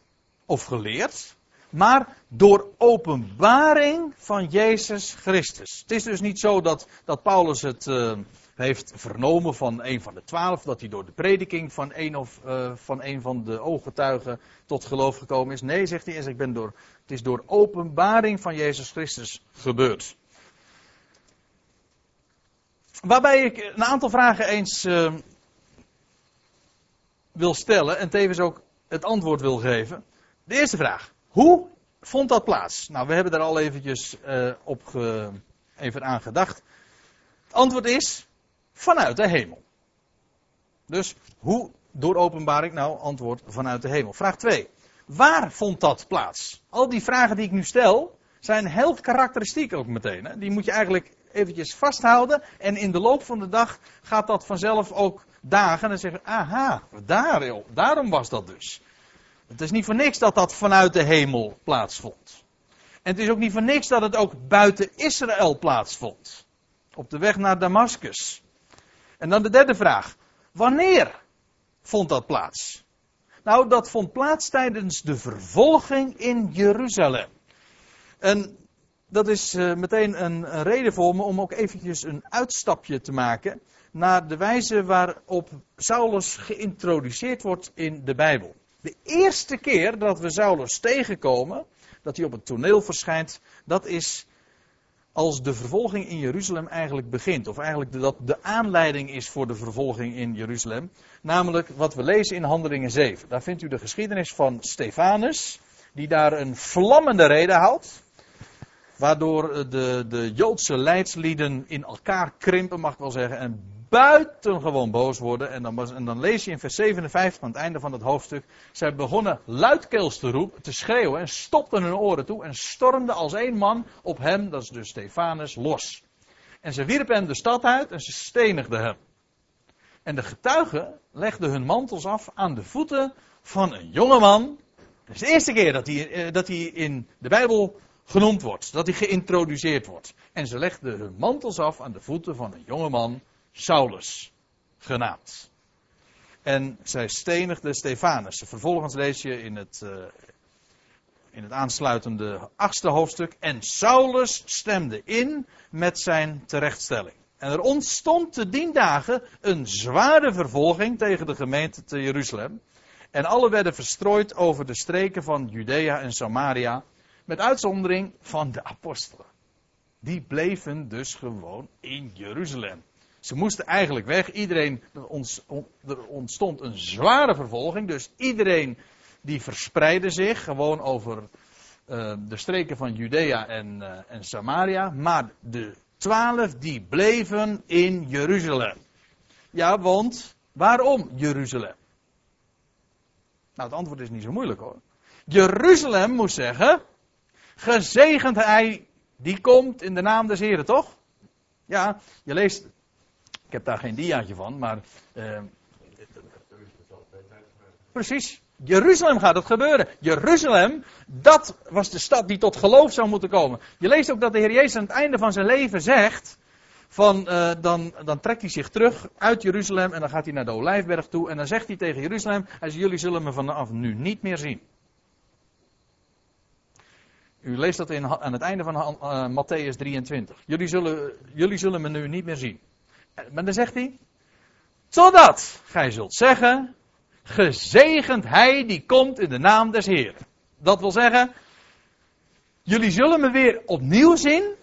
of geleerd, maar door openbaring van Jezus Christus. Het is dus niet zo dat, dat Paulus het uh, heeft vernomen van een van de twaalf, dat hij door de prediking van een, of, uh, van, een van de ooggetuigen tot geloof gekomen is. Nee, zegt hij, ik ben door, het is door openbaring van Jezus Christus gebeurd. Waarbij ik een aantal vragen eens uh, wil stellen en tevens ook het antwoord wil geven. De eerste vraag. Hoe vond dat plaats? Nou, we hebben daar al eventjes uh, op even aan gedacht. Het antwoord is vanuit de hemel. Dus hoe door openbaring? Nou, antwoord vanuit de hemel. Vraag 2. Waar vond dat plaats? Al die vragen die ik nu stel zijn heel karakteristiek ook meteen. Hè? Die moet je eigenlijk eventjes vasthouden. En in de loop van de dag gaat dat vanzelf ook dagen. En zeggen, aha, daar, daarom was dat dus. Het is niet voor niks dat dat vanuit de hemel plaatsvond. En het is ook niet voor niks dat het ook buiten Israël plaatsvond. Op de weg naar Damascus. En dan de derde vraag. Wanneer vond dat plaats? Nou, dat vond plaats tijdens de vervolging in Jeruzalem. En dat is uh, meteen een, een, reden voor me om ook eventjes een uitstapje te maken naar de wijze waarop Saulus geïntroduceerd wordt in de Bijbel. De eerste keer dat we Saulus tegenkomen, dat hij op het toneel verschijnt, dat is als de vervolging in Jeruzalem eigenlijk begint. Of eigenlijk dat de aanleiding is voor de vervolging in Jeruzalem. Namelijk wat we lezen in Handelingen 7. Daar vindt u de geschiedenis van Stefanus, die daar een vlammende reden houdt. Waardoor de, de Joodse leidslieden in elkaar krimpen, mag ik wel zeggen, en buitengewoon boos worden. En dan, dan lees je in vers 57 aan het einde van het hoofdstuk. Zij begonnen luidkeels te roepen, te schreeuwen en stopten hun oren toe en stormden als één man op hem, dat is dus Stefanus, los. En ze wierpen hem de stad uit en ze stenigden hem. En de getuigen legden hun mantels af aan de voeten van een jongeman. Dat is de eerste keer dat hij, eh, dat hij in de Bijbel genoemd wordt, dat hij geïntroduceerd wordt. En ze legden hun mantels af aan de voeten van een jongeman Saulus genaamd. En zij stenigde Stefanus. Vervolgens lees je in het, uh, in het aansluitende achtste hoofdstuk. En Saulus stemde in met zijn terechtstelling. En er ontstond te dien dagen een zware vervolging tegen de gemeente te Jeruzalem. En alle werden verstrooid over de streken van Judea en Samaria. Met uitzondering van de apostelen. Die bleven dus gewoon in Jeruzalem. Ze moesten eigenlijk weg. Iedereen, er ontstond een zware vervolging. Dus iedereen die verspreidde zich gewoon over uh, de streken van Judea en, uh, en Samaria. Maar de twaalf die bleven in Jeruzalem. Ja, want waarom Jeruzalem? Nou, het antwoord is niet zo moeilijk hoor. Jeruzalem moest zeggen: gezegend hij die komt in de naam des Heren, toch? Ja, je leest ik heb daar geen diaatje van, maar. Uh, precies. Jeruzalem gaat het gebeuren. Jeruzalem, dat was de stad die tot geloof zou moeten komen. Je leest ook dat de Heer Jezus aan het einde van zijn leven zegt. Van, uh, dan, dan trekt hij zich terug uit Jeruzalem en dan gaat hij naar de Olijfberg toe. En dan zegt hij tegen Jeruzalem: hij zegt, Jullie zullen me vanaf nu niet meer zien. U leest dat in, aan het einde van uh, Matthäus 23. Jullie zullen, jullie zullen me nu niet meer zien. Maar dan zegt hij, totdat gij zult zeggen, gezegend hij die komt in de naam des Heeren. Dat wil zeggen, jullie zullen me weer opnieuw zien,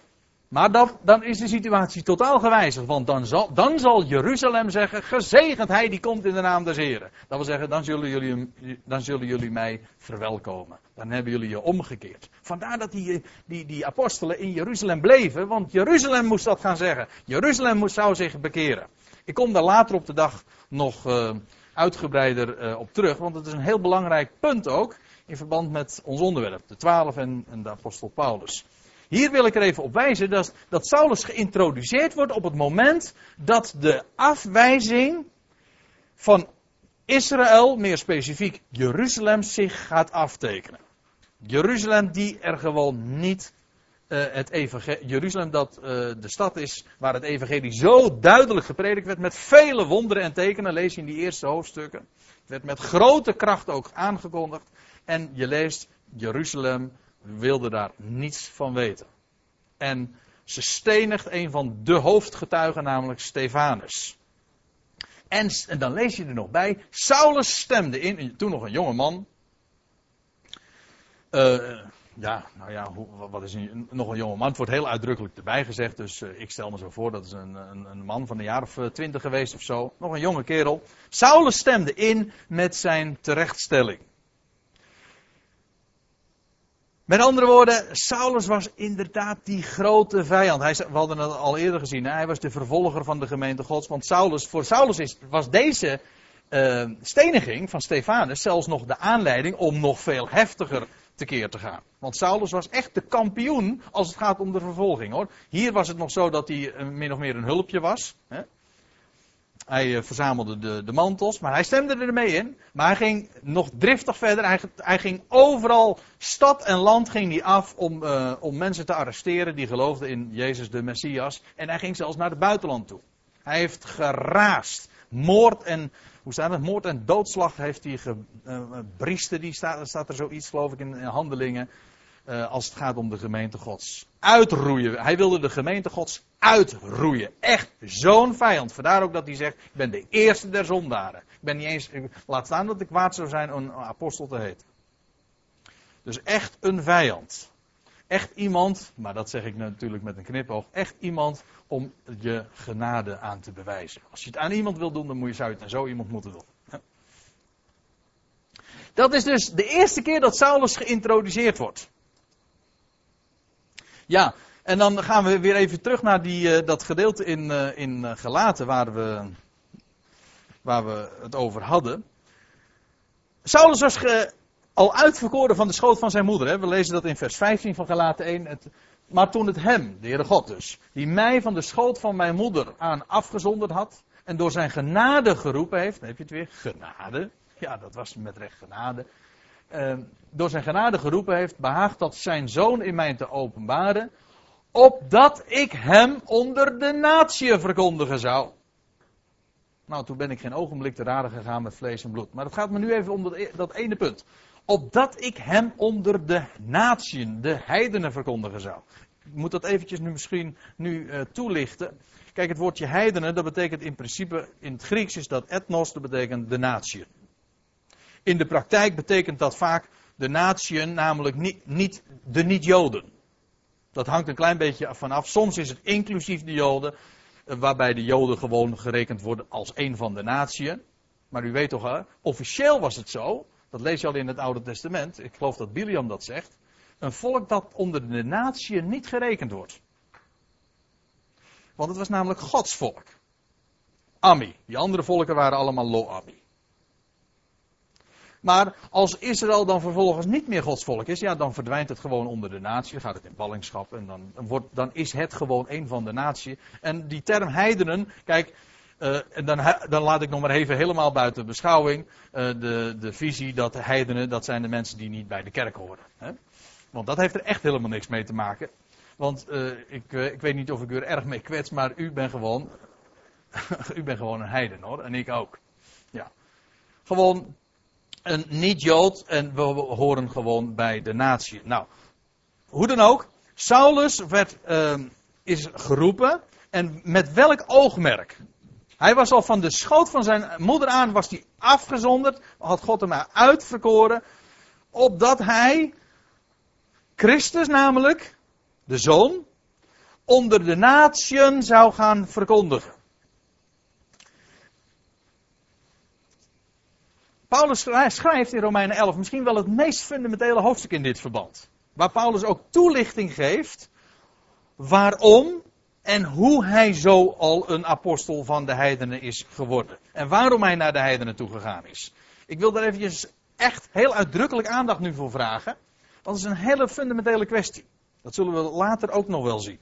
Maar dan is de situatie totaal gewijzigd. Want dan zal, dan zal Jeruzalem zeggen: Gezegend hij die komt in de naam des Heren. Dat wil zeggen, dan zullen, jullie, dan zullen jullie mij verwelkomen. Dan hebben jullie je omgekeerd. Vandaar dat die, die, die apostelen in Jeruzalem bleven. Want Jeruzalem moest dat gaan zeggen. Jeruzalem moest, zou zich bekeren. Ik kom daar later op de dag nog uh, uitgebreider uh, op terug. Want het is een heel belangrijk punt ook. In verband met ons onderwerp. De twaalf en, en de apostel Paulus. Hier wil ik er even op wijzen dat, dat Saulus geïntroduceerd wordt op het moment dat de afwijzing van Israël, meer specifiek Jeruzalem, zich gaat aftekenen. Jeruzalem die er gewoon niet uh, het evangelie, Jeruzalem dat uh, de stad is waar het evangelie zo duidelijk gepredikt werd met vele wonderen en tekenen, lees je in die eerste hoofdstukken. Het werd met grote kracht ook aangekondigd en je leest Jeruzalem wilde daar niets van weten. En ze stenigt een van de hoofdgetuigen, namelijk Stefanus. En, dan lees je er nog bij, Saulus stemde in, toen nog een jonge man. Uh, ja, nou ja, wat is nog een jonge man? Het wordt heel uitdrukkelijk erbij gezegd, dus uh, ik stel me zo voor, dat is een, een, een man van een jaar of eh, twintig geweest of zo. Nog een jonge kerel. Saulus stemde in met zijn terechtstelling. Met andere woorden, Saulus was inderdaad die grote vijand. Hij, we hadden het al eerder gezien. Hij was de vervolger van de gemeente Gods. Want Saulus, voor Saulus is, was deze uh, steniging van Stefanus zelfs nog de aanleiding om nog veel heftiger tekeer te gaan. Want Saulus was echt de kampioen als het gaat om de vervolging hoor. Hier was het nog zo dat hij uh, min of meer een hulpje was. Hè? Hij uh, verzamelde de, de, mantels, maar hij stemde ermee in. Maar hij ging nog driftig verder. Hij, ging overal, stad en land, ging hij af om, uh, om mensen te arresteren die geloofden in Jezus de Messias. En hij ging zelfs naar het buitenland toe. Hij heeft geraast. Moord en, hoe het? Moord en doodslag heeft hij gebrieste. Uh, die staat, staat er zoiets, geloof ik, in handelingen. Uh, als het gaat om de gemeente Gods. Uitroeien. Hij wilde de gemeente Gods uitroeien. Echt zo'n vijand. Vandaar ook dat hij zegt: Ik ben de eerste der zondaren. Ik ben niet eens. Laat staan dat ik waard zou zijn om een apostel te heten. Dus echt een vijand. Echt iemand, maar dat zeg ik natuurlijk met een knipoog. Echt iemand om je genade aan te bewijzen. Als je het aan iemand wil doen, dan moet je, zou je het aan zo iemand moeten doen. Dat is dus de eerste keer dat Saulus geïntroduceerd wordt. Ja, en dan gaan we weer even terug naar die, uh, dat gedeelte in, uh, in uh, Gelaten waar we, waar we het over hadden. Saulus was ge, al uitverkoren van de schoot van zijn moeder. Hè? We lezen dat in vers 15 van Gelaten 1. Het, maar toen het hem, de Heere God dus, die mij van de schoot van mijn moeder aan afgezonderd had. En door zijn genade geroepen heeft. Dan heb je het weer, genade. Ja, dat was met recht genade uh, door zijn genade geroepen heeft, behaagt dat zijn zoon in mij te openbaren, opdat ik hem onder de natie verkondigen zou. Nou, toen ben ik geen ogenblik te raden gegaan met vlees en bloed. Maar het gaat me nu even om dat, e-, dat ene punt. Opdat ik hem onder de natieën, de heidenen verkondigen zou. Ik moet dat eventjes nu misschien nu uh, toelichten. Kijk, het woordje heidenen, dat betekent in principe, in het Grieks is dat etnos, dat betekent de natieën. In de praktijk betekent dat vaak de natieën, namelijk niet, niet de niet-Joden. Dat hangt een klein beetje vanaf. Soms is het inclusief de Joden, eh, waarbij de Joden gewoon gerekend worden als een van de natieën. Maar u weet toch, hè, officieel was het zo, dat lees je al in het Oude Testament, ik geloof dat Biliam dat zegt, een volk dat onder de natieën niet gerekend wordt. Want het was namelijk Gods volk. Ami. Die andere volken waren allemaal Lo-Ami. Maar als Israël dan vervolgens niet meer Gods volk is, ja, dan verdwijnt het gewoon onder de natie. Gaat het in ballingschap en dan, wordt, dan is het gewoon een van de natie. En die term heidenen, kijk, uh, en dan, dan, laat ik nog maar even helemaal buiten beschouwing uh, de, de visie dat de heidenen, dat zijn de mensen die niet bij de kerk horen. Hè? Want dat heeft er echt helemaal niks mee te maken. Want uh, ik, ik weet niet of ik u er erg mee kwets, maar u bent gewoon, u bent gewoon een heiden hoor, en ik ook. Ja. Gewoon een niet-Jood en we horen gewoon bij de natie. Nou, hoe dan ook, Saulus werd, uh, is geroepen en met welk oogmerk? Hij was al van de schoot van zijn moeder aan, was hij afgezonderd, had God hem uitverkoren, opdat hij, Christus namelijk, de zoon, onder de natieën zou gaan verkondigen. Paulus schrijft in Romeinen 11 misschien wel het meest fundamentele hoofdstuk in dit verband. Waar Paulus ook toelichting geeft waarom en hoe hij zo al een apostel van de heidenen is geworden. En waarom hij naar de heidenen toe gegaan is. Ik wil daar eventjes echt heel uitdrukkelijk aandacht nu voor vragen. Want het is een hele fundamentele kwestie. Dat zullen we later ook nog wel zien.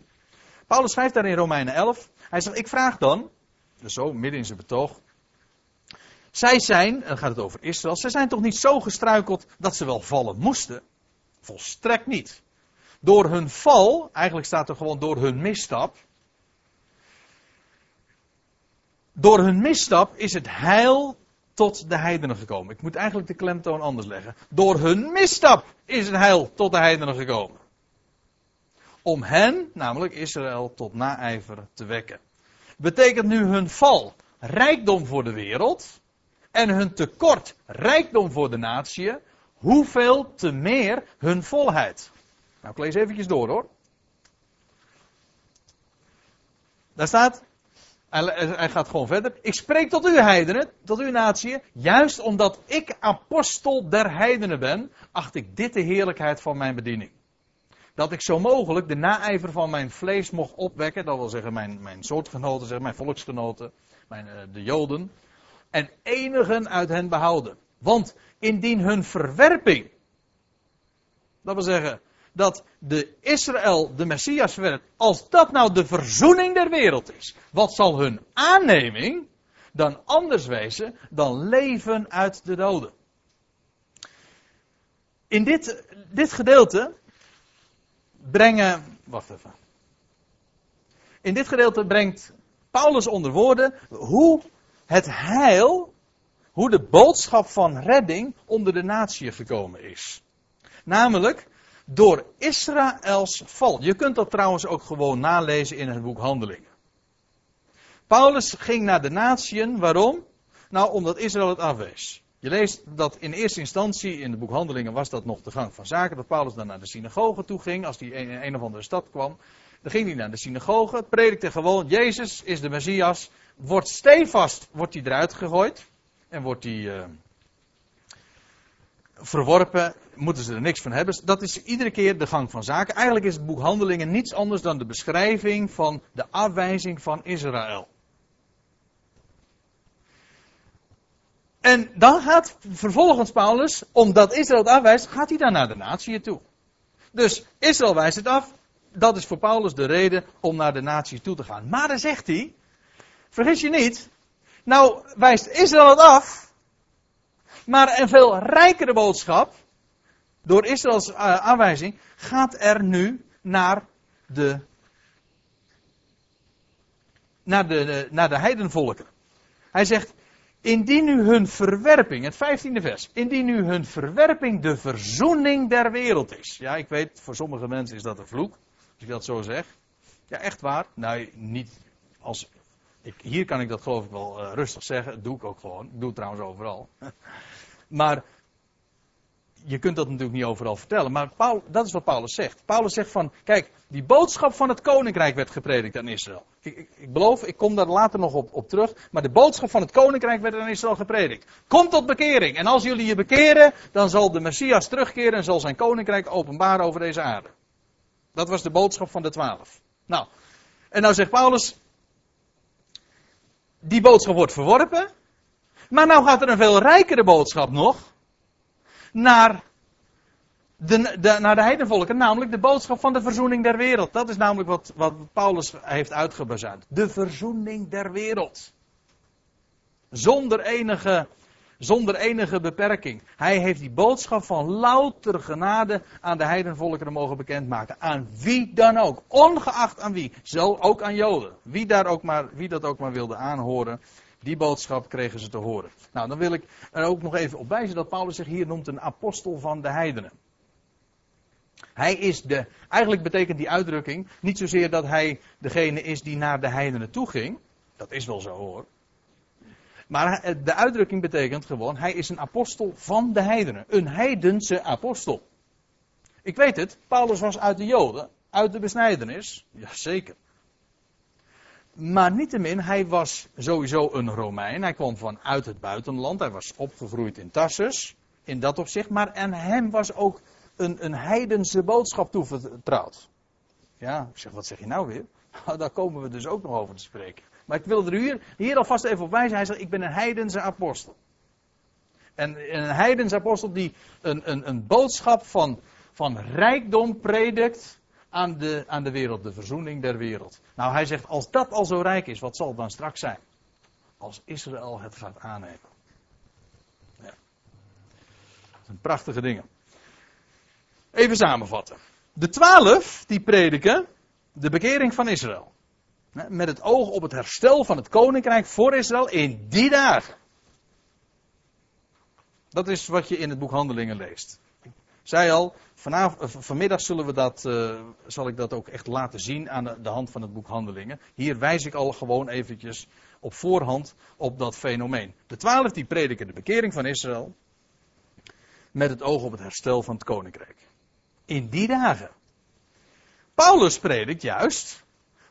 Paulus schrijft daar in Romeinen 11. Hij zegt, ik vraag dan, dus zo midden in zijn betoog. Zij zijn, dan gaat het over Israël, zij zijn toch niet zo gestruikeld dat ze wel vallen moesten? Volstrekt niet. Door hun val, eigenlijk staat er gewoon door hun misstap. Door hun misstap is het heil tot de heidenen gekomen. Ik moet eigenlijk de klemtoon anders leggen. Door hun misstap is het heil tot de heidenen gekomen. Om hen, namelijk Israël, tot naijver te wekken. Betekent nu hun val rijkdom voor de wereld en hun tekort rijkdom voor de natie, hoeveel te meer hun volheid. Nou, ik lees eventjes door hoor. Daar staat, hij gaat gewoon verder. Ik spreek tot u heidenen, tot uw natie, juist omdat ik apostel der heidenen ben, acht ik dit de heerlijkheid van mijn bediening. Dat ik zo mogelijk de naijver van mijn vlees mocht opwekken, dat wil zeggen mijn, mijn soortgenoten, zeg, mijn volksgenoten, mijn, eh, de Joden, en enigen uit hen behouden. Want indien hun verwerping, dat wil zeggen dat de Israël de Messias werd, als dat nou de verzoening der wereld is, wat zal hun aanneming dan anders wezen dan leven uit de doden? In dit, dit gedeelte brengen, wacht even. In dit gedeelte brengt Paulus onder woorden hoe het heil, hoe de boodschap van redding onder de natie gekomen is. Namelijk door Israëls val. Je kunt dat trouwens ook gewoon nalezen in het boek Handelingen. Paulus ging naar de natieën, waarom? Nou, omdat Israël het afwees. Je leest dat in eerste instantie, in het boek Handelingen was dat nog de gang van zaken, dat Paulus dan naar de synagoge toe ging, als hij in een of andere stad kwam. Dan ging hij naar de synagoge, predikte gewoon, Jezus is de Messias, wordt stevast wordt hij eruit gegooid en wordt hij uh, verworpen, moeten ze er niks van hebben. Dat is iedere keer de gang van zaken. Eigenlijk is het boek Handelingen niets anders dan de beschrijving van de afwijzing van Israël. En dan gaat vervolgens Paulus, omdat Israël het afwijst, gaat hij dan naar de natie toe. Dus Israël wijst het af. Dat is voor Paulus de reden om naar de natie toe te gaan. Maar dan zegt hij, vergis je niet, nou wijst Israël het af, maar een veel rijkere boodschap, door Israëls uh, aanwijzing, gaat er nu naar de, naar de, naar de heidenvolken. Hij zegt, Indien nu hun verwerping, het vijftiende vers, indien nu hun verwerping de verzoening der wereld is. Ja, ik weet, voor sommige mensen is dat een vloek, als ik dat zo zeg. Ja, echt waar. Nou, niet als. Hier kan ik dat geloof ik wel uh, rustig zeggen. Dat doe ik ook gewoon. Ik doe het trouwens overal. maar je kunt dat natuurlijk niet overal vertellen. Maar dat is wat Paulus zegt. Paulus zegt van, kijk, die boodschap van het koninkrijk werd gepredikt aan Israël. Ik, ik, beloof, ik kom daar later nog op, op, terug. Maar de boodschap van het koninkrijk werd aan Israël gepredikt. Kom tot bekering. En als jullie je bekeren, dan zal de Messias terugkeren en zal zijn koninkrijk openbaren over deze aarde. Dat was de boodschap van de twaalf. Nou, en nou zegt Paulus, die boodschap wordt verworpen. Maar nou gaat er een veel rijkere boodschap nog naar de, naar de heidenvolken, namelijk de boodschap van de verzoening der wereld. Dat is namelijk wat, wat Paulus heeft uitgebazuind. De verzoening der wereld. Zonder enige, zonder enige beperking. Hij heeft die boodschap van louter genade aan de heidenvolkeren mogen bekendmaken. Aan wie dan ook. Ongeacht aan wie. Zo ook aan Joden. Wie, daar ook maar, wie dat ook maar wilde aanhoren. Die boodschap kregen ze te horen. Nou, dan wil ik er ook nog even op wijzen dat Paulus zich hier noemt een apostel van de heidenen. Hij is de, eigenlijk betekent die uitdrukking niet zozeer dat hij degene is die naar de heidenen toe ging. Dat is wel zo hoor. Maar de uitdrukking betekent gewoon, hij is een apostel van de heidenen. Een heidense apostel. Ik weet het, Paulus was uit de Joden. Uit de besnijdenis? Jazeker. Maar niettemin, hij was sowieso een Romein. Hij kwam vanuit het buitenland. Hij was opgegroeid in Tarsus. In dat opzicht. Maar aan hem was ook een, een heidense boodschap toevertrouwd. Ja, ik zeg, wat zeg je nou weer? Nou, daar komen we dus ook nog over te spreken. Maar ik wil er hier, hier alvast even op wijzen. Hij zegt, ik ben een heidense apostel. En een heidense apostel die een, een, een boodschap van, van rijkdom predikt aan de, aan de wereld, de verzoening der wereld. Nou, hij zegt, als dat al zo rijk is, wat zal het dan straks zijn? Als Israël het gaat aannemen. Ja. Dat zijn prachtige dingen. Even samenvatten. De twaalf die prediken de bekering van Israël. Met het oog op het herstel van het koninkrijk voor Israël in die dagen. Dat is wat je in het boek Handelingen leest. Ik zei al, eh, vanmiddag zullen we dat, uh, zal ik dat ook echt laten zien aan de, de, hand van het boek Handelingen. Hier wijs ik al gewoon eventjes op voorhand op dat fenomeen. De twaalf die prediken de bekering van Israël met het oog op het herstel van het koninkrijk. In die dagen. Paulus predikt juist,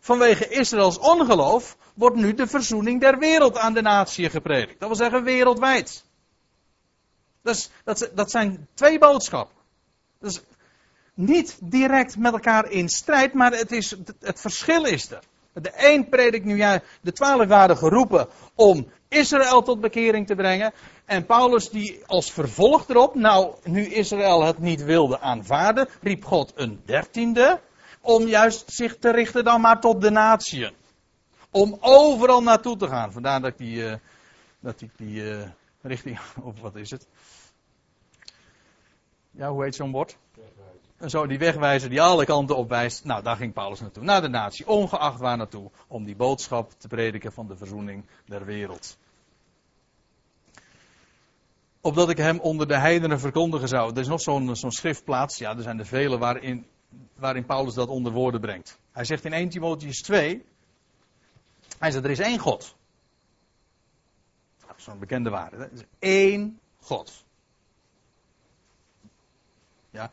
vanwege Israëls ongeloof wordt nu de verzoening der wereld aan de natie gepredikt. Dat wil zeggen wereldwijd. Dat, dat, zijn twee boodschappen. Dus niet direct met elkaar in strijd, maar het, is, het verschil is er. De een predikt nu, ja, de twaalf waren geroepen om Israël tot bekering te brengen. En Paulus die als vervolg erop, nou, nu Israël het niet wilde aanvaarden, riep God een dertiende. Om juist zich te richten dan maar tot de natieën. Om overal naartoe te gaan. Vandaar dat ik die, uh, dat die uh, richting, of wat is het? Ja, hoe heet zo'n bord? Zo die wegwijzer die alle kanten op wijst. Nou, daar ging Paulus naartoe. Naar de natie, ongeacht waar naartoe. Om die boodschap te prediken van de verzoening der wereld. Opdat ik hem onder de heidenen verkondigen zou. Er is nog zo'n zo'n schriftplaats. Ja, er zijn er vele waarin, waarin Paulus dat onder woorden brengt. Hij zegt in 1 Timotheus 2. Hij zegt, er is één God. Zo'n bekende waarde. Er is God. Ja.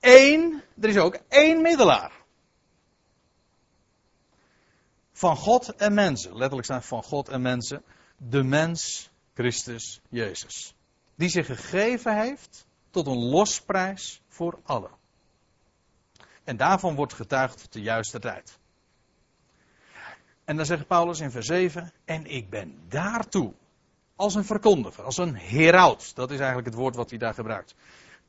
Eén, er is ook één middelaar. Van God en mensen. Letterlijk staat van God en mensen. De mens Christus Jezus. Die zich gegeven heeft tot een losprijs voor allen. En daarvan wordt getuigd de juiste tijd. En dan zegt Paulus in vers 7: En ik ben daartoe als een verkondiger, als een heraut. Dat is eigenlijk het woord wat hij daar gebruikt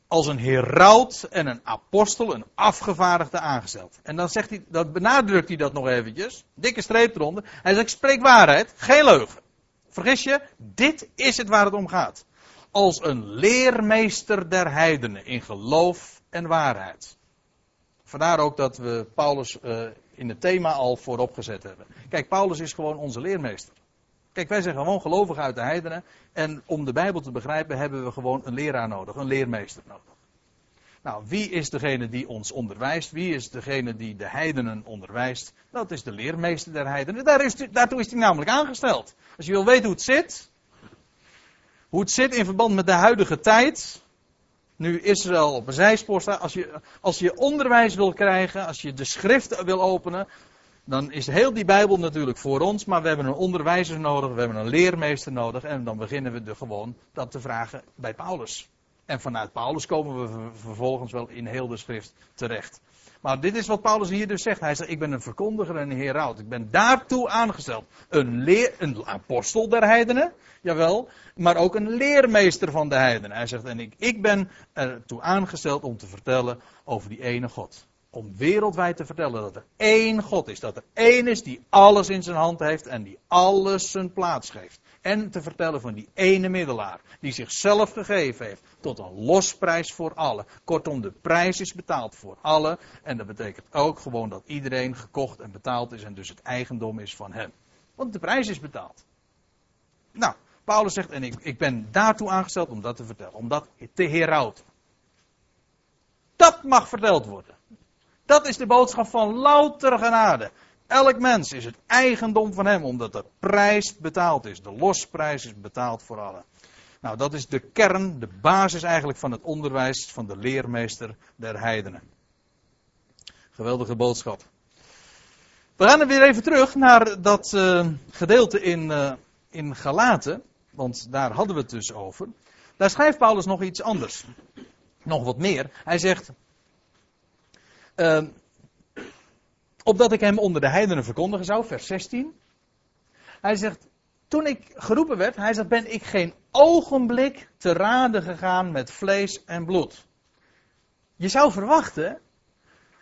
als een heraut en een apostel, een afgevaardigde aangesteld. En dan zegt hij, dat benadrukt hij dat nog eventjes, dikke streep eronder. Hij zegt, ik spreek waarheid, geen leugen. Vergis je, dit is het waar het om gaat. Als een leermeester der heidenen in geloof en waarheid. Vandaar ook dat we Paulus uh, in het thema al voorop gezet hebben. Kijk, Paulus is gewoon onze leermeester. Kijk, wij zijn gewoon gelovigen uit de heidenen. En om de Bijbel te begrijpen hebben we gewoon een leraar nodig, een leermeester nodig. Nou, wie is degene die ons onderwijst? Wie is degene die de heidenen onderwijst? Dat is de leermeester der heidenen. Daar is, daartoe is hij namelijk aangesteld. Als je wil weten hoe het zit, hoe het zit in verband met de huidige tijd, nu Israël op een zijspoor staat, als je, als je onderwijs wil krijgen, als je de schriften wil openen, dan is heel die Bijbel natuurlijk voor ons, maar we hebben een onderwijzer nodig, we hebben een leermeester nodig en dan beginnen we er gewoon dat te vragen bij Paulus. En vanuit Paulus komen we vervolgens wel in heel de schrift terecht. Maar dit is wat Paulus hier dus zegt. Hij zegt, ik ben een verkondiger en een heraut. Ik ben daartoe aangesteld. Een, leer, een apostel der heidenen, jawel, maar ook een leermeester van de heidenen. Hij zegt, en ik, ik ben ertoe aangesteld om te vertellen over die ene God om wereldwijd te vertellen dat er één God is. Dat er één is die alles in zijn hand heeft en die alles zijn plaats geeft. En te vertellen van die ene middelaar die zichzelf gegeven heeft tot een losprijs voor allen. Kortom, de prijs is betaald voor allen. En dat betekent ook gewoon dat iedereen gekocht en betaald is en dus het eigendom is van hem. Want de prijs is betaald. Nou, Paulus zegt, en ik, ik ben daartoe aangesteld om dat te vertellen, om dat te herauten. Dat mag verteld worden. Dat is de boodschap van louter genade. Elk mens is het eigendom van hem, omdat de prijs betaald is. De losprijs is betaald voor allen. Nou, dat is de kern, de basis eigenlijk van het onderwijs van de leermeester der heidenen. Geweldige boodschap. We gaan er weer even terug naar dat uh, gedeelte in, uh, in Galaten. Want daar hadden we het dus over. Daar schrijft Paulus nog iets anders. Nog wat meer. Hij zegt. Uh, opdat ik hem onder de heidenen verkondigen zou, vers 16. Hij zegt. Toen ik geroepen werd, hij zegt, ben ik geen ogenblik te raden gegaan met vlees en bloed. Je zou verwachten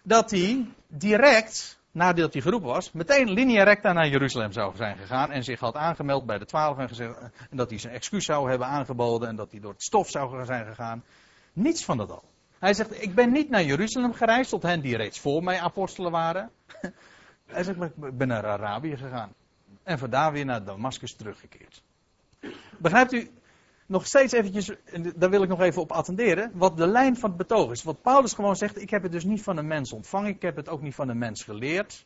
dat hij direct, nadat hij geroepen was, meteen linea recta naar Jeruzalem zou zijn gegaan en zich had aangemeld bij de twaalf en, gezegd, en dat hij zijn excuus zou hebben aangeboden en dat hij door het stof zou zijn gegaan. Niets van dat al. Hij zegt, ik ben niet naar Jeruzalem gereisd tot hen die reeds voor mij apostelen waren. Hij zegt, ik ben naar Arabië gegaan. En vandaar weer naar Damascus teruggekeerd. Begrijpt u nog steeds eventjes, daar wil ik nog even op attenderen, wat de lijn van het betoog is. Wat Paulus gewoon zegt, ik heb het dus niet van een mens ontvangen, ik heb het ook niet van een mens geleerd.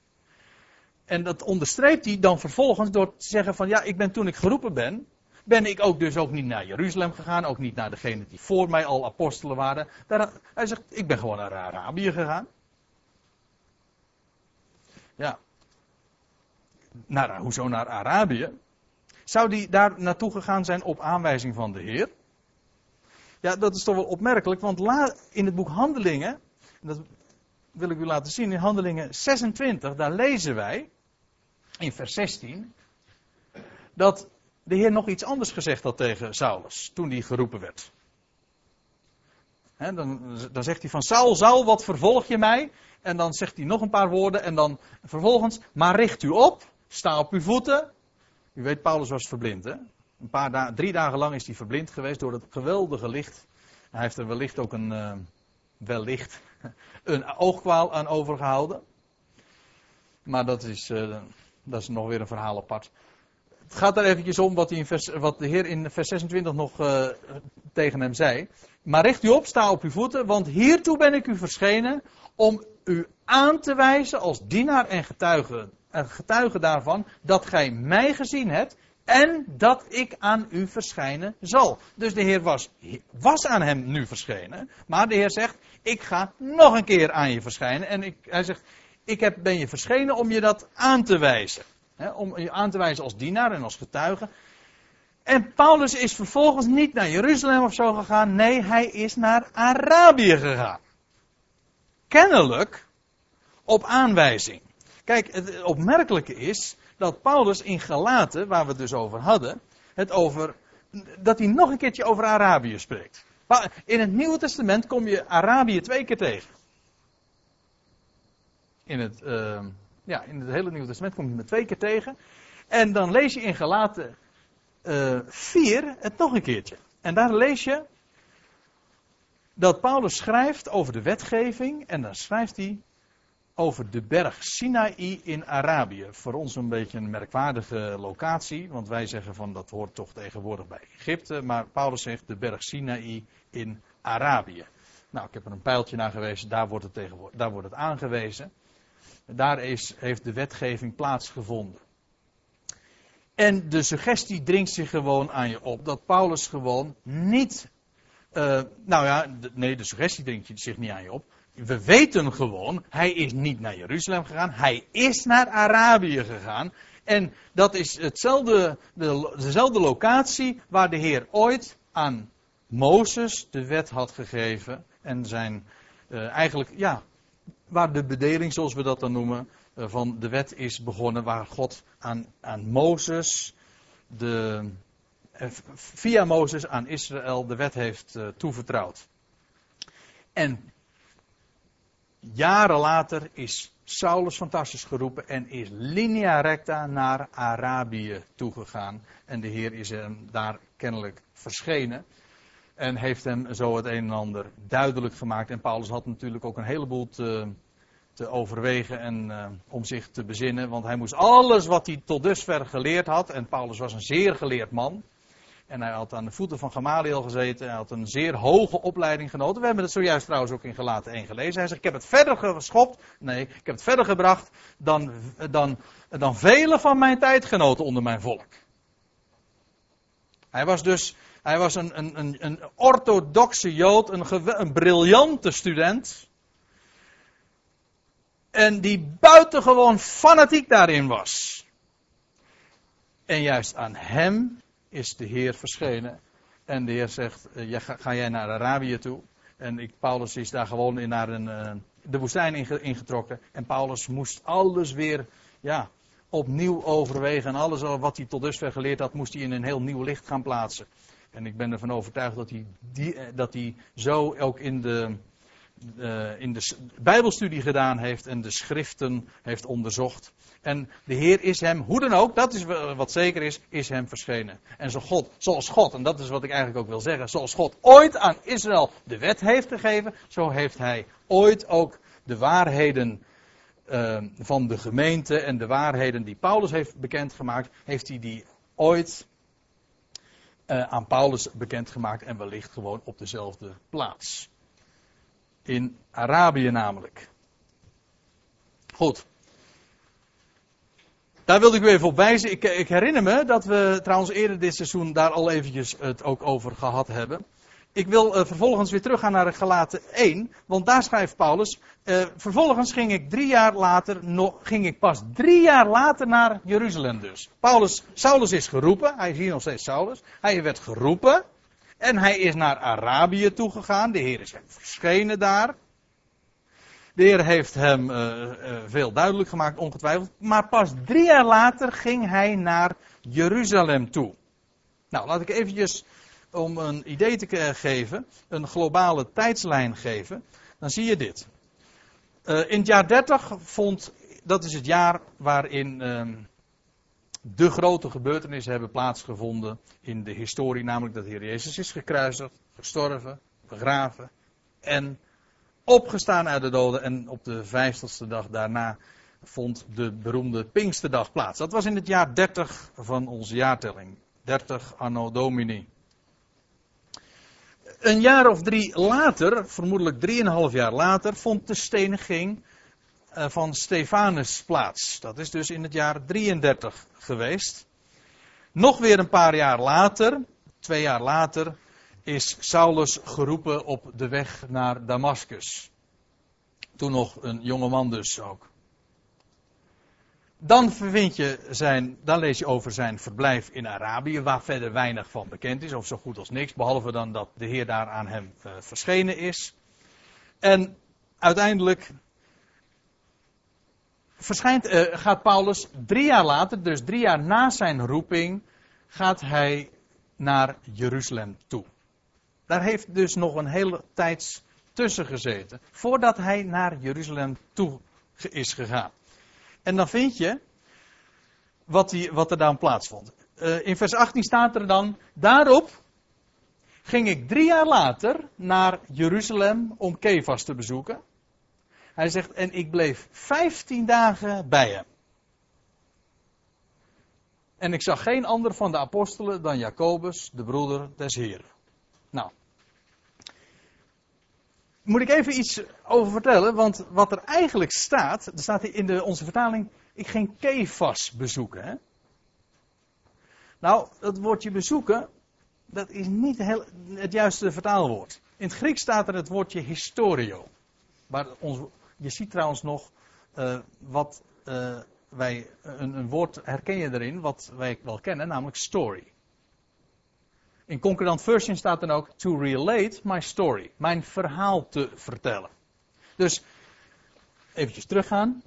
En dat onderstreept hij dan vervolgens door te zeggen van ja, ik ben toen ik geroepen ben, ben ik ook dus ook niet naar Jeruzalem gegaan, ook niet naar degene die voor mij al apostelen waren. Daar, hij zegt, ik ben gewoon naar Arabië gegaan. Ja. Naar, hoezo naar Arabië? Zou die daar naartoe gegaan zijn op aanwijzing van de Heer? Ja, dat is toch wel opmerkelijk, want in het boek Handelingen, dat wil ik u laten zien, in Handelingen 26, daar lezen wij, in vers 16, dat de Heer nog iets anders gezegd had tegen Saulus, toen hij geroepen werd. dan, dan zegt hij van Saul, Saul, wat vervolg je mij? En dan zegt hij nog een paar woorden en dan vervolgens, maar richt u op, sta op uw voeten, u weet, Paulus was verblind. Hè? Een paar dagen, drie dagen lang is hij verblind geweest door het geweldige licht. Hij heeft er wellicht ook een, uh, wellicht, een oogkwaal aan overgehouden. Maar dat is, uh, dat is nog weer een verhaal apart. Het gaat er eventjes om wat, vers, wat de Heer in vers 26 nog uh, tegen hem zei. Maar richt u op, sta op uw voeten, want hiertoe ben ik u verschenen om u aan te wijzen als dienaar en getuige een getuige daarvan dat gij mij gezien hebt en dat ik aan u verschijnen zal. Dus de Heer was, was aan hem nu verschenen, maar de Heer zegt, ik ga nog een keer aan je verschijnen. En ik, hij zegt, ik heb, ben je verschenen om je dat aan te wijzen. om je aan te wijzen als dienaar en als getuige. En Paulus is vervolgens niet naar Jeruzalem of zo gegaan. Nee, hij is naar Arabië gegaan. Kennelijk op aanwijzing. Kijk, het opmerkelijke is dat Paulus in Galaten, waar we het dus over hadden, het over, dat hij nog een keertje over Arabië spreekt. In het Nieuwe Testament kom je Arabië twee keer tegen. In het, uh, ja, in het hele Nieuwe Testament kom je hem twee keer tegen. En dan lees je in Galaten uh, eh, 4 het nog een keertje. En daar lees je dat Paulus schrijft over de wetgeving. En dan schrijft hij over de berg Sinaï in Arabië. Voor ons een beetje een merkwaardige locatie, want wij zeggen van dat hoort toch tegenwoordig bij Egypte, maar Paulus zegt de berg Sinaï in Arabië. Nou, ik heb er een pijltje naar gewezen, daar wordt het, daar wordt het aangewezen. Daar is, heeft de wetgeving plaatsgevonden. En de suggestie dringt zich gewoon aan je op dat Paulus gewoon niet. Uh, nou ja, nee, de suggestie dringt zich niet aan je op we weten gewoon, hij is niet naar Jeruzalem gegaan, hij is naar Arabië gegaan. En dat is hetzelfde, de, dezelfde locatie waar de Heer ooit aan Mozes de wet had gegeven. En zijn uh, eigenlijk, ja, waar de bedeling, zoals we dat dan noemen, uh, van de wet is begonnen. Waar God aan, aan Mozes, de, via Mozes aan Israël de wet heeft toevertrouwd. En Jaren later is Saulus fantastisch geroepen en is linea recta naar Arabië toegegaan. En de Heer is hem daar kennelijk verschenen. En heeft hem zo het een en ander duidelijk gemaakt. En Paulus had natuurlijk ook een heleboel te, te overwegen en uh, om zich te bezinnen. Want hij moest alles wat hij tot dusver geleerd had. En Paulus was een zeer geleerd man. En hij had aan de voeten van Gamaliel gezeten. Hij had een zeer hoge opleiding genoten. We hebben het zojuist trouwens ook in Gelaten 1 gelezen. Hij zegt, ik heb het verder geschopt. Nee, ik heb het verder gebracht dan, dan, dan vele van mijn tijdgenoten onder mijn volk. Hij was dus hij was een, een, een, een orthodoxe Jood, een, een briljante student. En die buitengewoon fanatiek daarin was. En juist aan hem is de Heer verschenen. En de Heer zegt, eh, ga, jij naar Arabië toe? En ik, Paulus is daar gewoon in naar een, uh, de woestijn ingetrokken. En Paulus moest alles weer ja, opnieuw overwegen. En alles wat hij tot dusver geleerd had, moest hij in een heel nieuw licht gaan plaatsen. En ik ben ervan overtuigd dat hij, eh, dat hij zo ook in de, uh, in de Bijbelstudie gedaan heeft en de schriften heeft onderzocht. En de Heer is hem, hoe dan ook, dat is wat zeker is, is hem verschenen. En zo God, zoals God, en dat is wat ik eigenlijk ook wil zeggen, zoals God ooit aan Israël de wet heeft gegeven, zo heeft hij ooit ook de waarheden uh, van de gemeente en de waarheden die Paulus heeft bekendgemaakt, heeft hij die ooit uh, aan Paulus bekendgemaakt en wellicht gewoon op dezelfde plaats. In Arabië namelijk. Goed. Daar wilde ik u even op wijzen. Ik, ik, herinner me dat we trouwens eerder dit seizoen daar al eventjes het ook over gehad hebben. Ik wil uh, vervolgens weer teruggaan naar de Galaten 1, want daar schrijft Paulus. Uh, vervolgens ging ik drie jaar later, nog, ging ik pas drie jaar later naar Jeruzalem dus. Paulus, Saulus is geroepen, hij is hier nog steeds Saulus. Hij werd geroepen en hij is naar Arabië toegegaan. De Heer is hem verschenen daar. De Heer heeft hem uh, veel duidelijk gemaakt, ongetwijfeld. Maar pas drie jaar later ging hij naar Jeruzalem toe. Nou, laat ik eventjes om een idee te geven, een globale tijdslijn geven, dan zie je dit. In het jaar 30 vond, dat is het jaar waarin uh, de grote gebeurtenissen hebben plaatsgevonden in de historie, namelijk dat de Heer Jezus is gekruisigd, gestorven, begraven en opgestaan uit de doden. En op de vijftigste dag daarna vond de beroemde Pinksterdag plaats. Dat was in het jaar 30 van onze jaartelling. 30 anno domini. Een jaar of drie later, vermoedelijk drieënhalf jaar later, vond de steniging van Stefanus plaats. Dat is dus in het jaar 33 geweest. Nog weer een paar jaar later, twee jaar later, is Saulus geroepen op de weg naar Damascus. Toen nog een jonge man dus ook. Dan, vind je zijn, dan lees je over zijn verblijf in Arabië, waar verder weinig van bekend is, of zo goed als niks, behalve dan dat de Heer daar aan hem uh, verschenen is. En uiteindelijk verschijnt, uh, gaat Paulus drie jaar later, dus drie jaar na zijn roeping, gaat hij naar Jeruzalem toe. Daar heeft dus nog een hele tijd tussen gezeten, voordat hij naar Jeruzalem toe is gegaan. En dan vind je wat, die, wat er dan plaatsvond. Uh, in vers 18 staat er dan: Daarop ging ik drie jaar later naar Jeruzalem om Kefas te bezoeken. Hij zegt: En ik bleef vijftien dagen bij hem. En ik zag geen ander van de apostelen dan Jacobus, de broeder des Heren. Nou. Moet ik even iets over vertellen, want wat er eigenlijk staat, er staat in de, onze vertaling, ik ging Kefas bezoeken. Hè? Nou, dat woordje bezoeken, dat is niet het juiste vertaalwoord. In het Grieks staat er het woordje historio. Maar ons, je ziet trouwens nog uh, wat uh, wij, een, een, woord herken je erin, wat wij wel kennen, namelijk story. In Concordant Version staat dan ook to relate my story. Mijn verhaal te vertellen. Dus, eventjes teruggaan.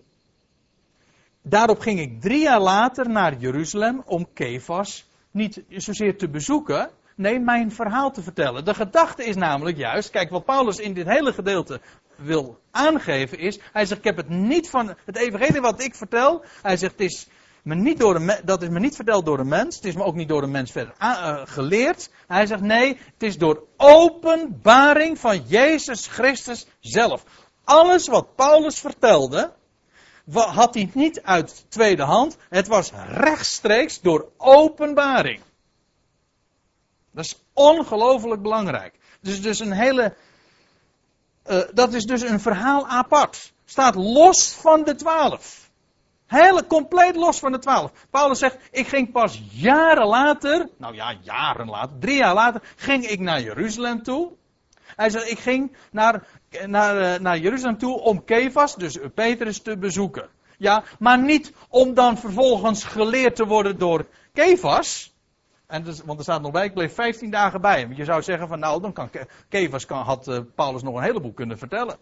Daarop ging ik drie jaar later naar Jeruzalem om Kefas niet zozeer te bezoeken, nee, mijn verhaal te vertellen. De gedachte is namelijk juist, kijk, wat Paulus in dit hele gedeelte wil aangeven is, hij zegt, ik heb het niet van het evangelie wat ik vertel, hij zegt, het is me niet door een, dat is me niet verteld door een mens. Het is me ook niet door een mens verder uh, geleerd. Hij zegt nee, het is door openbaring van Jezus Christus zelf. Alles wat Paulus vertelde, had hij niet uit tweede hand. Het was rechtstreeks door openbaring. Dat is ongelooflijk belangrijk. Dus, dus een hele. Uh, dat is dus een verhaal apart. Staat los van de twaalf. Hele compleet los van de twaalf. Paulus zegt, ik ging pas jaren later, nou ja, jaren later, drie jaar later, ging ik naar Jeruzalem toe. Hij zegt, ik ging naar, naar, eh, naar Jeruzalem toe om Kefas, dus Petrus, te bezoeken. Ja, maar niet om dan vervolgens geleerd te worden door Kefas. En dus, want er staat nog bij, ik bleef 15 dagen bij hem. Je zou zeggen van nou, dan kan kan, had uh, Paulus nog een heleboel kunnen vertellen.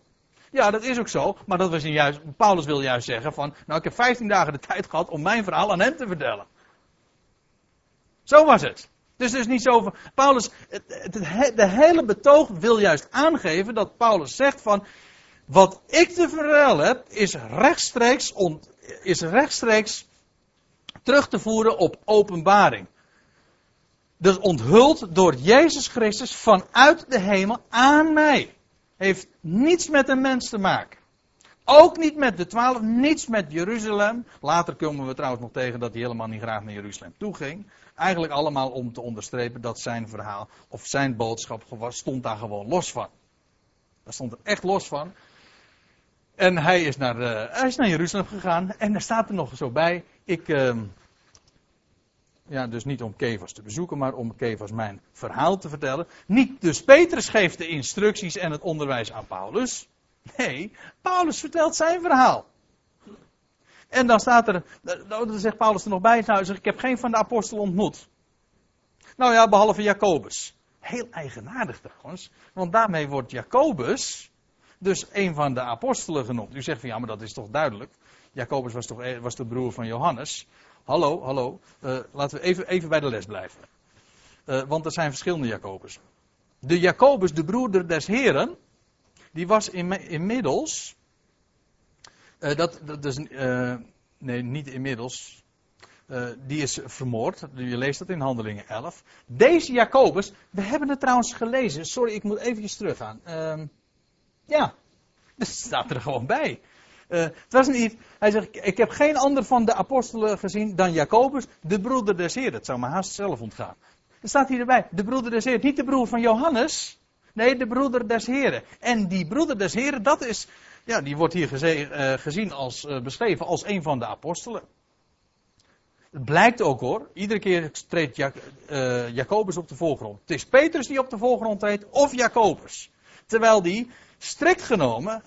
Ja, dat is ook zo. Maar dat was juist, Paulus wil juist zeggen van, nou ik heb 15 dagen de tijd gehad om mijn verhaal aan hem te vertellen. Zo was het. Dus het is niet zo van, Paulus, het, de hele betoog wil juist aangeven dat Paulus zegt van, wat ik te vertellen heb, is rechtstreeks, is rechtstreeks terug te voeren op openbaring. Dus onthuld door Jezus Christus vanuit de hemel aan mij. Heeft niets met een mens te maken. Ook niet met de twaalf, niets met Jeruzalem. Later komen we trouwens nog tegen dat hij helemaal niet graag naar Jeruzalem toe ging. Eigenlijk allemaal om te onderstrepen dat zijn verhaal of zijn boodschap stond daar gewoon los van. Daar stond er echt los van. En hij is naar, uh, hij is naar Jeruzalem gegaan. En daar staat er nog zo bij. Ik, uh, ja, dus niet om Kevas te bezoeken, maar om Kevas mijn verhaal te vertellen. Niet dus Petrus geeft de instructies en het onderwijs aan Paulus. Nee, Paulus vertelt zijn verhaal. En dan staat er, dan zegt Paulus er nog bij, nou, zegt, ik heb geen van de apostelen ontmoet. Nou ja, behalve Jacobus. Heel eigenaardig trouwens, want daarmee wordt Jacobus dus een van de apostelen genoemd. U zegt van ja, maar dat is toch duidelijk. Jacobus was toch was de broer van Johannes. Hallo, hallo. Uh, laten we even, even bij de les blijven. Uh, want er zijn verschillende Jacobus. De Jacobus, de broeder des Heren, die was in, inmiddels. Uh, dat, dat is, nee, niet inmiddels. die is vermoord. Je leest dat in Handelingen 11. Deze Jacobus, we hebben het trouwens gelezen. Sorry, ik moet eventjes teruggaan. Ehm, ja, dat staat er gewoon bij. Uh, het was niet, hij zegt, ik heb geen ander van de apostelen gezien dan Jacobus, de broeder des Heeren. Het zou me haast zelf ontgaan. Er staat hier erbij, de broeder des Heeren. Niet de broer van Johannes, nee, de broeder des Heeren. En die broeder des Heeren, dat is, ja, die wordt hier uh, gezien als, uh, beschreven als een van de apostelen. Het blijkt ook hoor, iedere keer treedt Jak, Jacobus op de voorgrond. Het is Petrus die op de voorgrond treedt, of Jacobus. Terwijl die, strikt genomen,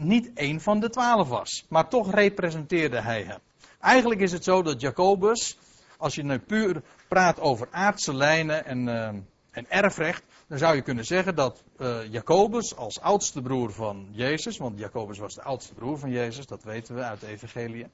niet één van de twaalf was. Maar toch representeerde hij hem. Eigenlijk is het zo dat Jacobus, als je nu puur praat over aardse lijnen en, uh, en erfrecht, dan zou je kunnen zeggen dat uh, Jacobus als oudste broer van Jezus, want Jacobus was de oudste broer van Jezus, dat weten we uit de Evangelie,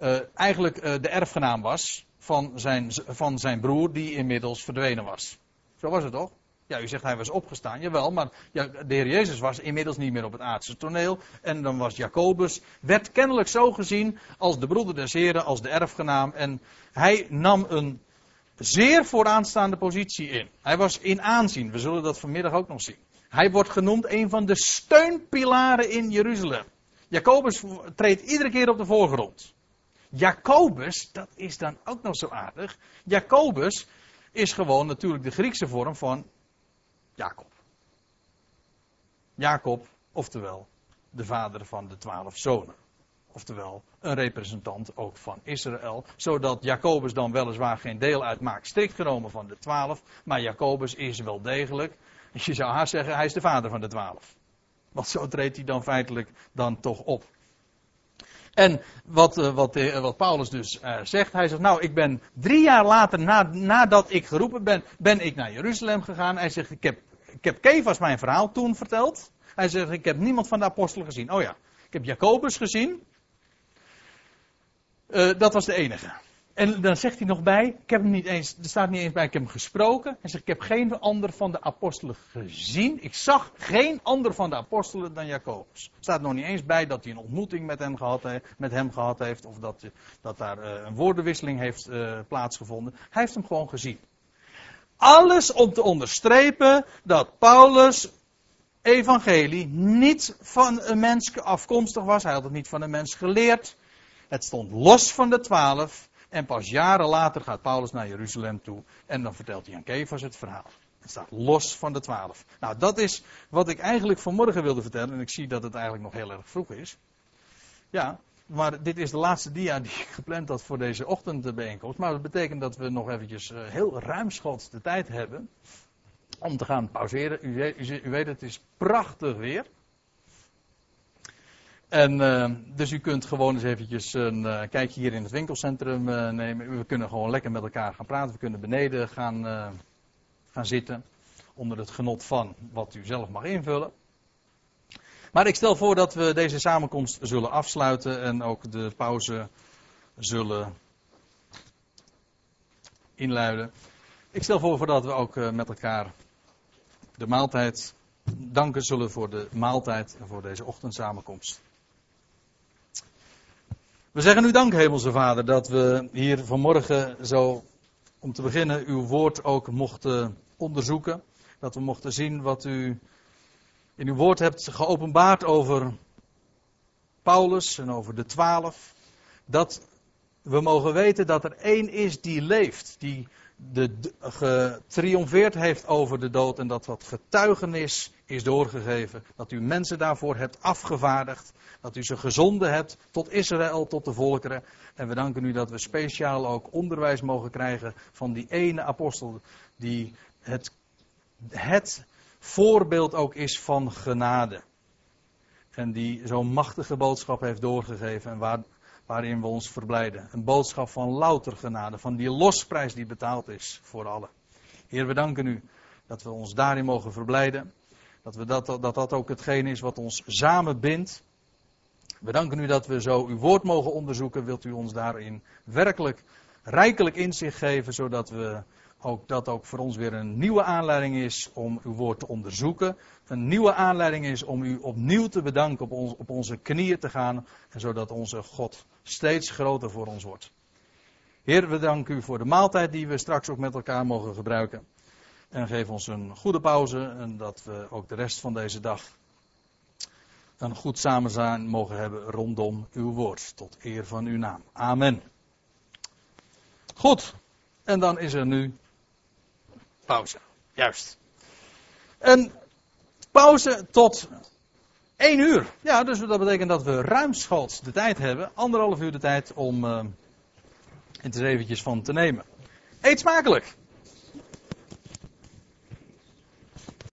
uh, eigenlijk de erfgenaam was van zijn, van zijn broer die inmiddels verdwenen was. Zo was het toch? Ja, u zegt hij was opgestaan. Jawel, maar de Heer Jezus was inmiddels niet meer op het aardse toneel. En dan was Jacobus, werd kennelijk zo gezien als de broeder des Heren, als de erfgenaam. En hij nam een zeer vooraanstaande positie in. Hij was in aanzien. We zullen dat vanmiddag ook nog zien. Hij wordt genoemd een van de steunpilaren in Jeruzalem. Jacobus treedt iedere keer op de voorgrond. Jacobus, dat is dan ook nog zo aardig. Jacobus is gewoon natuurlijk de Griekse vorm van Jacob. Jacob, oftewel de vader van de twaalf zonen. Oftewel een representant ook van Israël. Zodat Jacobus dan weliswaar geen deel uitmaakt, strikt genomen van de twaalf. Maar Jacobus is wel degelijk. Je zou haast zeggen, hij is de vader van de twaalf. Want zo treedt hij dan feitelijk dan toch op. En wat, eh, wat, eh, wat Paulus dus uh, zegt, hij zegt, nou ik ben drie jaar later, na, nadat ik geroepen ben, ben ik naar Jeruzalem gegaan. Hij zegt, ik heb, ik heb mijn verhaal toen verteld. Hij zegt, ik heb niemand van de apostelen gezien. Oh ja, ik heb Jacobus gezien. Dat was de enige. En dan zegt hij nog bij, ik heb hem niet eens, er staat niet eens bij, ik heb hem gesproken. Hij zegt, ik heb geen ander van de apostelen gezien. Ik zag geen ander van de apostelen dan Jacobus. Er staat nog niet eens bij dat hij een ontmoeting met hem gehad, heeft, met hem gehad heeft. Of dat, dat daar uh, een woordenwisseling heeft uh, plaatsgevonden. Hij heeft hem gewoon gezien. Alles om te onderstrepen dat Paulus evangelie niet van een mens afkomstig was. Hij had het niet van een mens geleerd. Het stond los van de twaalf. En pas jaren later gaat Paulus naar Jeruzalem toe. En dan vertelt hij aan Kefas het verhaal. Het staat los van de twaalf. Nou, dat is wat ik eigenlijk vanmorgen wilde vertellen. En ik zie dat het eigenlijk nog heel erg vroeg is. Ja, maar dit is de laatste dia die ik gepland had voor deze ochtendbijeenkomst. Maar dat betekent dat we nog eventjes uh, heel ruimschoots de tijd hebben. om te gaan pauzeren. U, weet, het is prachtig weer. En uh, dus u kunt gewoon eens eventjes een uh, kijkje hier in het winkelcentrum uh, nemen. We kunnen gewoon lekker met elkaar gaan praten. We kunnen beneden gaan, gaan zitten. Onder het genot van wat u zelf mag invullen. Maar ik stel voor dat we deze samenkomst zullen afsluiten en ook de pauze zullen inluiden. Ik stel voor dat we ook met elkaar de maaltijd danken zullen voor de maaltijd en voor deze ochtendsamenkomst. We zeggen u dank, Hemelse Vader, dat we hier vanmorgen zo, om te beginnen, uw woord ook mochten onderzoeken. Dat we mochten zien wat u in uw woord hebt geopenbaard over Paulus en over de twaalf. Dat we mogen weten dat er één is die leeft, die de, getriomfeerd heeft over de dood en dat wat getuigenis is doorgegeven. Dat u mensen daarvoor hebt afgevaardigd. Dat u ze gezonden hebt tot Israël, tot de volkeren. En we danken u dat we speciaal ook onderwijs mogen krijgen van die ene apostel die het, het voorbeeld ook is van genade. En die zo'n machtige boodschap heeft doorgegeven en waar, waarin we ons verblijden. Een boodschap van louter genade, van die losprijs die betaald is voor allen. Heer, we danken u dat we ons daarin mogen verblijden. Dat, we dat, dat dat ook hetgeen is wat ons samen bindt. We danken u dat we zo uw woord mogen onderzoeken. Wilt u ons daarin werkelijk rijkelijk inzicht geven, zodat we ook dat ook voor ons weer een nieuwe aanleiding is om uw woord te onderzoeken. Een nieuwe aanleiding is om u opnieuw te bedanken, op, op onze knieën te gaan. En zodat onze God steeds groter voor ons wordt. Heer, we danken u voor de maaltijd die we straks ook met elkaar mogen gebruiken. En geef ons een goede pauze en dat we ook de rest van deze dag een goed samenzijn mogen hebben rondom uw woord. Tot eer van uw naam. Amen. Goed. En dan is er nu pauze. Juist. Een pauze tot één uur. Ja, dus dat betekent dat we ruimschoots de tijd hebben. Anderhalf uur de tijd om uh, het er eventjes van te nemen. Eet smakelijk.